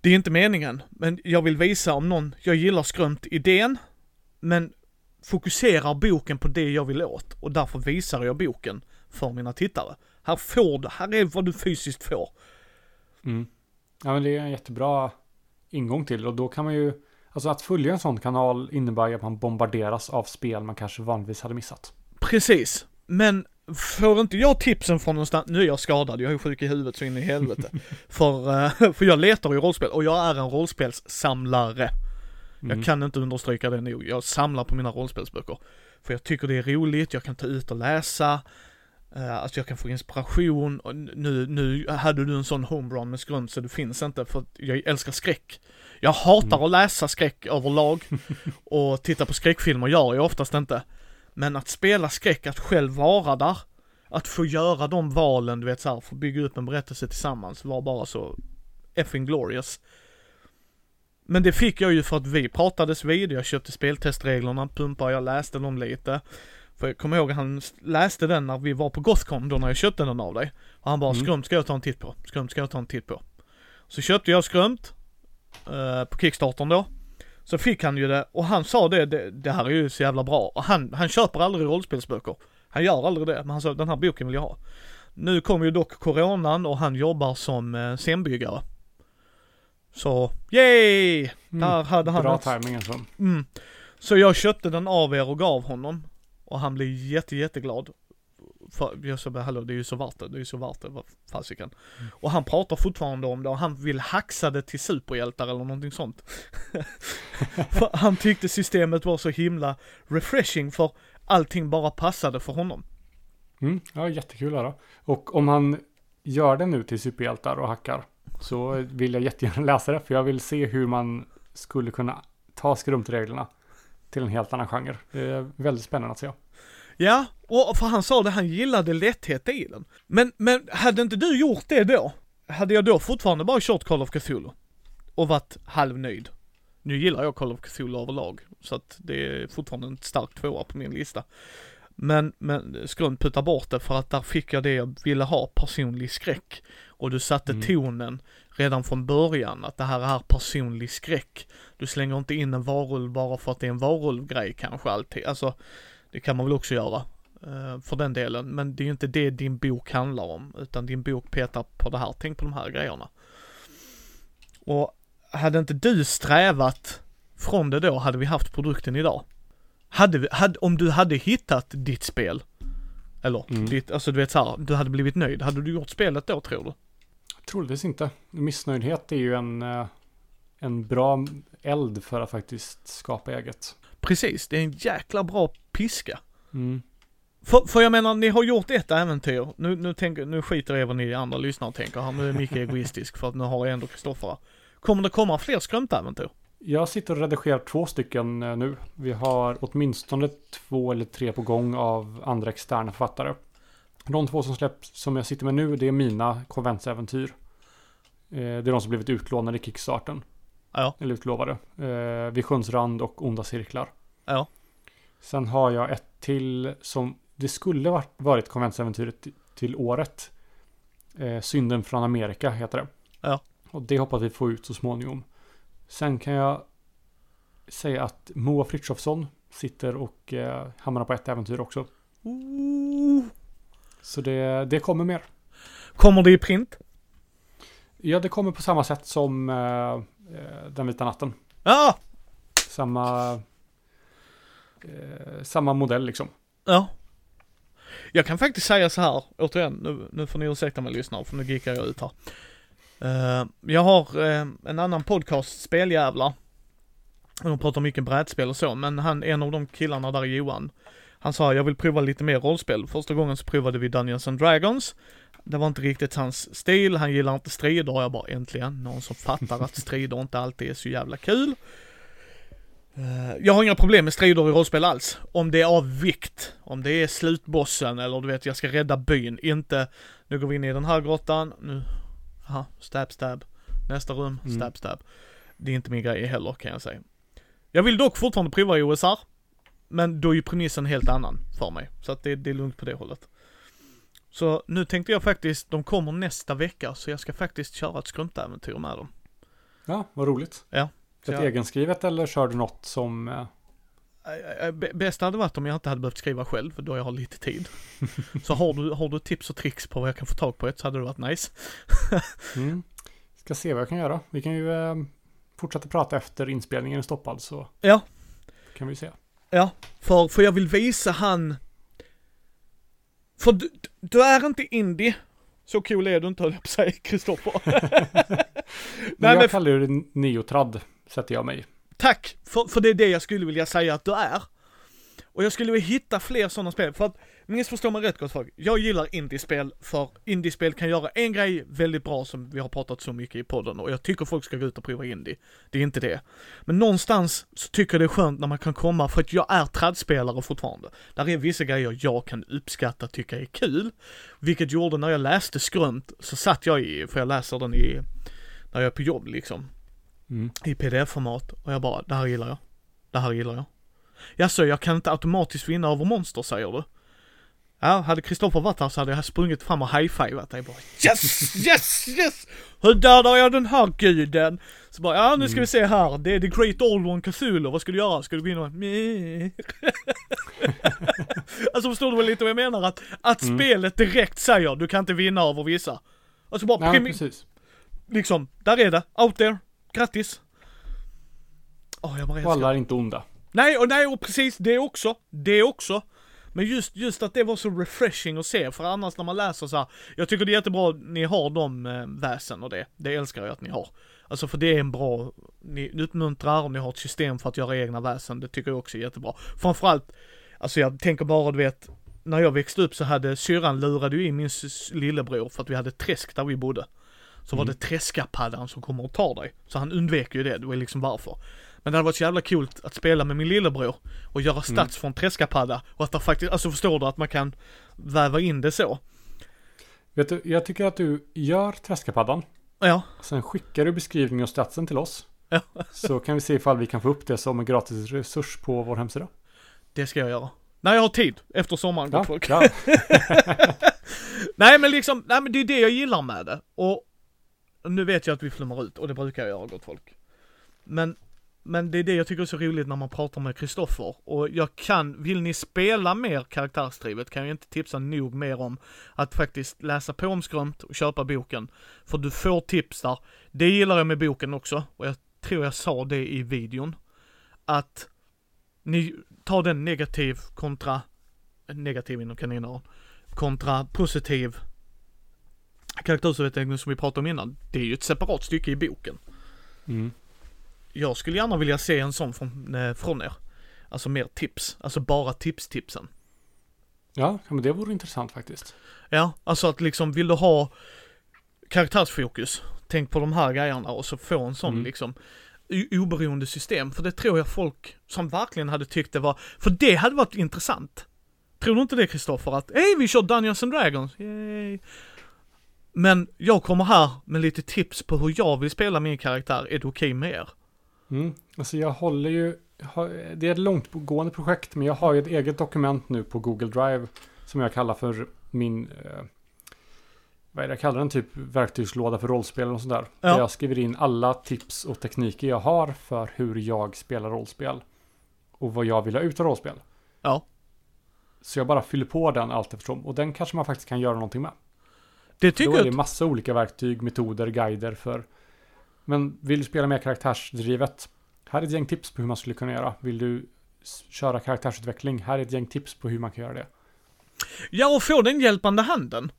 A: Det är inte meningen, men jag vill visa om någon, jag gillar skrömt idén, men fokuserar boken på det jag vill åt och därför visar jag boken för mina tittare. Här får du, här är vad du fysiskt får.
B: Mm. Ja, men det är en jättebra ingång till och då kan man ju, alltså att följa en sån kanal innebär ju att man bombarderas av spel man kanske vanligtvis hade missat.
A: Precis, men får inte jag tipsen från någonstans, nu är jag skadad, jag är sjuk i huvudet så in i helvete. för, eh, för jag letar i rollspel och jag är en rollspelssamlare.
B: Mm.
A: Jag kan inte understryka det nog. Jag samlar på mina rollspelsböcker. För jag tycker det är roligt, jag kan ta ut och läsa. Uh, alltså jag kan få inspiration. Och nu, nu hade du en sån homerun med skrönt så det finns inte för jag älskar skräck. Jag hatar
B: Mm.
A: att läsa skräck överlag. och titta på skräckfilmer gör jag oftast inte. Men att spela skräck, att själv vara där. Att få göra de valen, du vet såhär, få bygga upp en berättelse tillsammans var bara så effing glorious. Men det fick jag ju för att vi pratades vid, jag köpte speltestreglerna, pumpade, jag läste dem lite. För jag kommer ihåg att han läste den när vi var på Gothcon då när jag köpte den av dig. Och han bara,
B: Mm.
A: skrömt ska jag ta en titt på, skrömt ska jag ta en titt på. Så köpte jag skrömt, eh, på Kickstartern då. Så fick han ju det, och han sa det, det, det här är ju så jävla bra. Och han, han köper aldrig rollspelsböcker. Han gör aldrig det, men han sa den här boken vill jag ha. Nu kom ju dock coronan och han jobbar som eh, scenbyggare. Så, yay! Där hade han
B: Bra timing alltså.
A: Mm. Så jag köpte den av er och gav honom. Och han blev jätte, jätteglad. För jag sa bara, hallå det är ju så värt det, det är ju så värt det, vad fasiken. Och han pratar fortfarande om det och han vill haxa det till superhjältar eller någonting sånt. han tyckte systemet var så himla refreshing för allting bara passade för honom.
B: Mm. Ja, jättekul att höra. Och om han gör det nu till superhjältar och hackar så vill jag jättegärna läsa det för jag vill se hur man skulle kunna ta skrumtreglerna till en helt annan genre. Det är väldigt spännande att se.
A: Ja, och för han sa det, han gillade lätthet i den. Men, men hade inte du gjort det då? Hade jag då fortfarande bara kört Call of Cthulhu? Och varit halvnöjd? Nu gillar jag Call of Cthulhu överlag, så att det är fortfarande en stark tvåa på min lista. Men, men Skrönt puttar bort det för att där fick jag det jag ville ha, personlig skräck. Och du satte
B: Mm.
A: tonen redan från början, att det här är personlig skräck. Du slänger inte in en varulv bara för att det är en varulvgrej kanske alltid. Alltså, det kan man väl också göra. eh, för den delen. Men det är ju inte det din bok handlar om. Utan din bok petar på det här. Tänk på de här grejerna. Och hade inte du strävat från det då, hade vi haft produkten idag. Hade vi, hade, om du hade hittat ditt spel. Eller
B: Mm.
A: ditt, alltså du vet såhär, du hade blivit nöjd. Hade du gjort spelet då tror du?
B: Troligtvis inte. Missnöjdhet är ju en, eh, en bra eld för att faktiskt skapa eget.
A: Precis, det är en jäkla bra piska.
B: Mm.
A: För, för jag menar, ni har gjort ett äventyr. Nu, nu, tänker, nu skiter även ni andra lyssnare tänker här, nu är Micke egoistisk för att nu har jag ändå Kristoffer. Kommer det komma fler skrömtäventyr?
B: Jag sitter och redigerar två stycken eh, nu. Vi har åtminstone två eller tre på gång av andra externa författare. De två som släpps som jag sitter med nu, det är mina konventsäventyr. Eh, Det är de som blivit utlånade i Kickstarten.
A: Ja.
B: Eller utlovade. Eh, Visionsrand och Onda Cirklar.
A: Ja.
B: Sen har jag ett till som det skulle varit, varit konventsäventyret till- året. Eh, Synden från Amerika heter det.
A: Ja.
B: Och det hoppas vi få ut så småningom. Sen kan jag säga att Moa Frithiofsson sitter och eh, hamnar på ett äventyr också.
A: Ooh.
B: Så det, det kommer mer.
A: Kommer det i print?
B: Ja, det kommer på samma sätt som eh, Den vita natten.
A: Ja!
B: Samma, eh, samma modell liksom.
A: Ja. Jag kan faktiskt säga så här, återigen, nu, nu får ni ursäkta mig lyssnare för nu gickar jag ut här. Eh, jag har eh, en annan podcast, Speljävlar. De pratar mycket brädspel och så, men han, en av de killarna där, Johan, han sa jag vill prova lite mer rollspel. Första gången så provade vi Dungeons and Dragons. Det var inte riktigt hans stil, han gillar inte strider jag bara äntligen någon som fattar att strider inte alltid är så jävla kul. Eh, Jag har inga problem med strider i rollspel alls. Om det är av vikt. Om det är slutbossen eller du vet, jag ska rädda byn. Inte, nu går vi in i den här grottan, nu, aha, stab stab. Nästa rum,
B: Mm.
A: stab stab. Det är inte min grej heller kan jag säga. Jag vill dock fortfarande prova i OSR. Men då är ju premissen helt annan för mig. Så att det, det är lugnt på det hållet. Så nu tänkte jag faktiskt, de kommer nästa vecka, så jag ska faktiskt köra ett skrumtäventyr med dem.
B: Ja, vad roligt.
A: Ja.
B: Ett
A: jag-
B: egenskrivet eller kör du något som... eh,
A: Bästa hade varit om jag inte hade behövt skriva själv, för då jag har lite tid. Så har du, har du tips och tricks på vad jag kan få tag på ett så hade det varit nice.
B: Mm. Ska se vad jag kan göra. Vi kan ju eh, fortsätta prata efter inspelningen är stoppad så
A: Ja.
B: kan vi se.
A: Ja, för, för jag vill visa han... För du, du är inte indie. Så cool är du inte höll jag på säga, Kristoffer.
B: Men jag kallar det neotrad, sätter jag mig.
A: tack, för, för det är det jag skulle vilja säga att du är. Och jag skulle vilja hitta fler sådana spel, för att missförstå mig rätt gott folk. Jag gillar indiespel, för indiespel kan göra en grej väldigt bra som vi har pratat så mycket i podden och jag tycker folk ska gå ut och prova indie. Det är inte det. Men någonstans så tycker jag det är skönt när man kan komma, för att jag är tradspelare fortfarande. Där är vissa grejer jag kan uppskatta, tycka är kul. Vilket gjorde när jag läste Skrömt, så satt jag i, för jag läser den i, när jag är på jobb liksom
B: Mm.
A: i pdf-format och jag bara, det här gillar jag. Det här gillar jag. Jaså, jag kan inte automatiskt vinna över monster säger du? Ja, hade Kristoffer varit här så hade jag sprungit fram och high-fivat dig bara Yes! Yes! Yes! Hur dödar jag den här guden? Så bara, ja nu ska vi se här, det är the great old one Cthulhu, vad ska du göra? Ska du gå in och. Alltså förstår du väl lite vad jag menar? Att, att
B: Mm.
A: spelet direkt säger, du kan inte vinna över vissa. Alltså bara
B: Ja, precis.
A: liksom, där är det, out there, grattis. Åh, jag bara
B: Och
A: älskar
B: alla är inte onda.
A: Nej, och nej, och precis det också. Det också. Men just, just att det var så refreshing att se, för annars när man läser så här, jag tycker det är jättebra att ni har de eh, väsen och det. Det älskar jag att ni har. Alltså för det är en bra, ni uppmuntrar och ni har ett system för att göra egna väsen, det tycker jag också är jättebra. Framförallt, alltså jag tänker bara du vet, när jag växte upp så hade syrran lurade ju in min lillebror för att vi hade träsk där vi bodde. Så var
B: Mm.
A: det träskapaddan som kommer och tar dig. Så han undvek ju det, det var liksom varför. Men det hade varit så jävla kul att spela med min lillebror och göra stats från träskapadda och att det faktiskt, alltså förstår du att man kan väva in det så?
B: Vet du, jag tycker att du gör träskapaddan.
A: Ja,
B: Sen skickar du beskrivning och statsen till oss.
A: Ja.
B: Så kan vi se ifall vi kan få upp det som en gratis resurs på vår hemsida.
A: det ska jag göra. När jag har tid, efter sommaren
B: Ja,
A: folk.
B: ja.
A: Nej men liksom, nej men det är det jag gillar med det. Och nu vet jag att vi flummar ut och det brukar jag göra gott folk. Men, men det är det jag tycker är så roligt när man pratar med Kristoffer. Och jag kan, vill ni spela mer karaktärsdrivet kan jag inte tipsa nog mer om att faktiskt läsa på om Skrömt och köpa boken. För du får tips där. Det gillar jag med boken också och jag tror jag sa det i videon. Att ni tar den negativ kontra, negativ inom kaninöron, kontra positiv karaktärsutveckling som vi pratade om innan. Det är ju ett separat stycke i boken.
B: Mm.
A: Jag skulle gärna vilja se en sån från, eh, från er. Alltså mer tips, alltså bara tips-tipsen.
B: Ja, men det vore intressant faktiskt.
A: Ja, alltså att liksom vill du ha karaktärsfokus, tänk på de här grejerna och så få en sån
B: Mm.
A: liksom oberoende system. För det tror jag folk som verkligen hade tyckt det var, för det hade varit intressant. Tror du inte det Kristoffer? Att hej vi kör Dungeons and Dragons, yay. Men jag kommer här med lite tips på hur jag vill spela min karaktär, är det okej med er?
B: Mm. Alltså jag håller ju, det är ett långtgående projekt, men jag har ju ett eget dokument nu på Google Drive som jag kallar för min, eh, vad är det jag kallar den, typ verktygslåda för rollspel och sådär.
A: Ja.
B: Där jag skriver in alla tips och tekniker jag har för hur jag spelar rollspel. Och vad jag vill ha ut av rollspel.
A: Ja.
B: Så jag bara fyller på den allt eftersom. Och den kanske man faktiskt kan göra någonting med.
A: Det
B: Då
A: tycker
B: är det massa olika verktyg, metoder, guider för. Men vill du spela mer karaktärsdrivet? Här är ett gäng tips på hur man skulle kunna göra. Vill du köra karaktärsutveckling? Här är ett gäng tips på hur man kan göra det.
A: ja och få den hjälpande handen.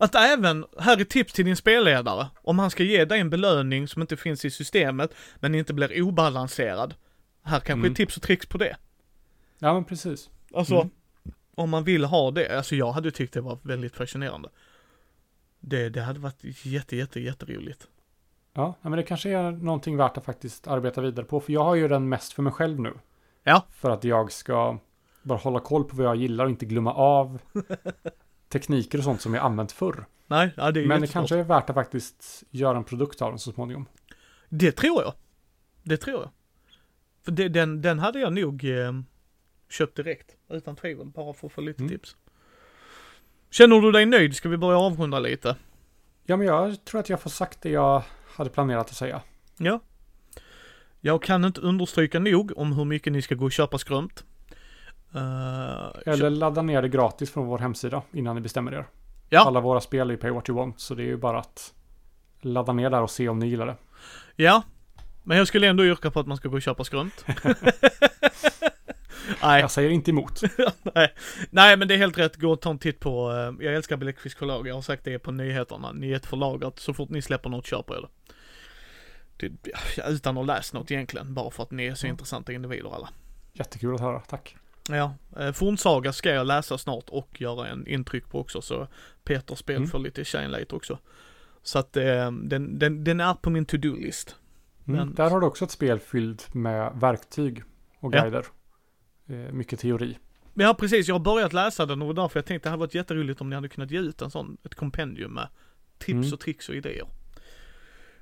A: Att även, här är tips till din spelledare, om han ska ge dig en belöning som inte finns i systemet, men inte blir obalanserad. Här kanske
B: Mm.
A: är tips och tricks på det.
B: Ja, men precis.
A: Alltså,
B: Mm.
A: om man vill ha det, alltså jag hade tyckt det var väldigt fascinerande. Det, det hade varit jätte, jätte, jätteroligt.
B: Ja, men det kanske är någonting värt att faktiskt arbeta vidare på. För jag har ju den mest för mig själv nu.
A: Ja.
B: För att jag ska bara hålla koll på vad jag gillar och inte glömma av tekniker och sånt som jag använt förr.
A: Nej, ja, det är
B: Men det kanske är värt att faktiskt göra en produkt av den så småningom.
A: Det tror jag. Det tror jag. För det, den, den hade jag nog eh, köpt direkt, utan tvivel, bara för att få lite
B: Mm.
A: tips. Känner du dig nöjd? Ska vi börja avrunda lite?
B: Ja, men jag tror att jag får sagt det jag hade planerat att säga.
A: Ja. Jag kan inte understryka nog om hur mycket ni ska gå och köpa skrömt. Uh,
B: Eller ladda ner det gratis från vår hemsida innan ni bestämmer er.
A: Ja.
B: Alla våra spel är pay what you want, så det är ju bara att ladda ner där och se om ni gillar det.
A: Ja, men jag skulle ändå yrka på att man ska gå och köpa skrömt. Nej,
B: Jag säger inte emot.
A: nej, nej, men det är helt rätt. Gå och ta en titt på, eh, jag älskar Bläckfisk förlag, jag har sagt det på nyheterna. Ni är ett förlag att så fort ni släpper något köper jag det. Det ja, utan att läst något egentligen, bara för att ni är så
B: Ja.
A: intressanta individer alla.
B: Jättekul att höra, tack.
A: Ja, eh, Fornsaga ska jag läsa snart och göra en intryck på också, så Peters spel
B: Mm.
A: får lite shine light också. Så att eh, den, den, den är på min to-do-list.
B: Mm.
A: Men-
B: Där har du också ett spel fyllt med verktyg och
A: Ja.
B: guider. Eh, mycket teori.
A: Ja precis, jag har börjat läsa den och därför jag tänkte det hade varit jätteroligt om ni hade kunnat ge ut en sån, ett kompendium med tips
B: Mm.
A: och tricks och idéer.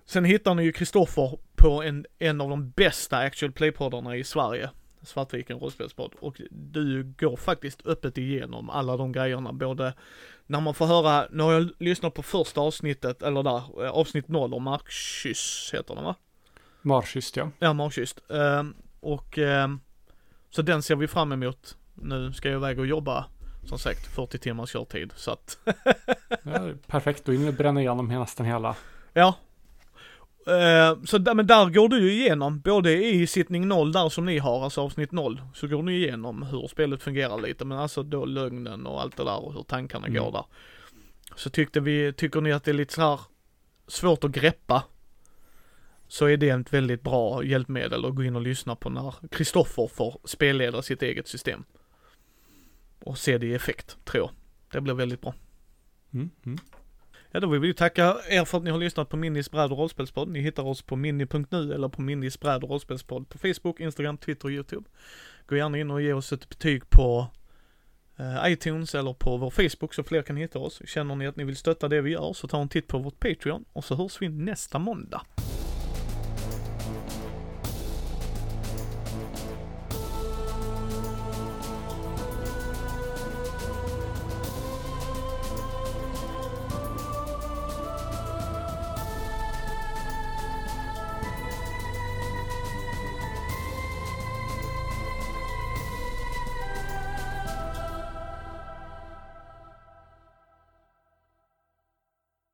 A: Sen hittar ni ju Kristoffer på en, en av de bästa actual play-poddarna i Sverige, Svartviken rollspelspodd. Och du går faktiskt öppet igenom alla de grejerna, både när man får höra, nu har jag lyssnat på första avsnittet, eller där, eh, avsnitt 0 om markkyss heter den va?
B: Marschyst, ja.
A: Ja, markkyst. Ehm, och ehm, så den ser vi fram emot. Nu ska jag iväg och jobba, som sagt, 40 timmars körtid. Så att,
B: ja perfekt, då hinner du bränna igenom nästan hela.
A: ja. Ehm, så där, men där går du ju igenom, både i sittning 0 där som ni har, alltså avsnitt 0, så går ni igenom hur spelet fungerar lite, men alltså då lögnen och allt det där och hur tankarna
B: Mm.
A: går där. Så tyckte vi, tycker ni att det är lite så här svårt att greppa, så är det ett väldigt bra hjälpmedel att gå in och lyssna på när Kristoffer får spelleda sitt eget system. Och se det i effekt, tror jag. Det blir väldigt bra.
B: Mm. Mm.
A: Ja, då vill vi tacka er för att ni har lyssnat på Minis bräd och rollspelspodd. Ni hittar oss på mini.nu eller på Minis bräd och rollspelspodd på Facebook, Instagram, Twitter och YouTube. Gå gärna in och ge oss ett betyg på eh, iTunes eller på vår Facebook så fler kan hitta oss. Känner ni att ni vill stötta det vi gör så ta en titt på vårt Patreon och så hörs vi nästa måndag.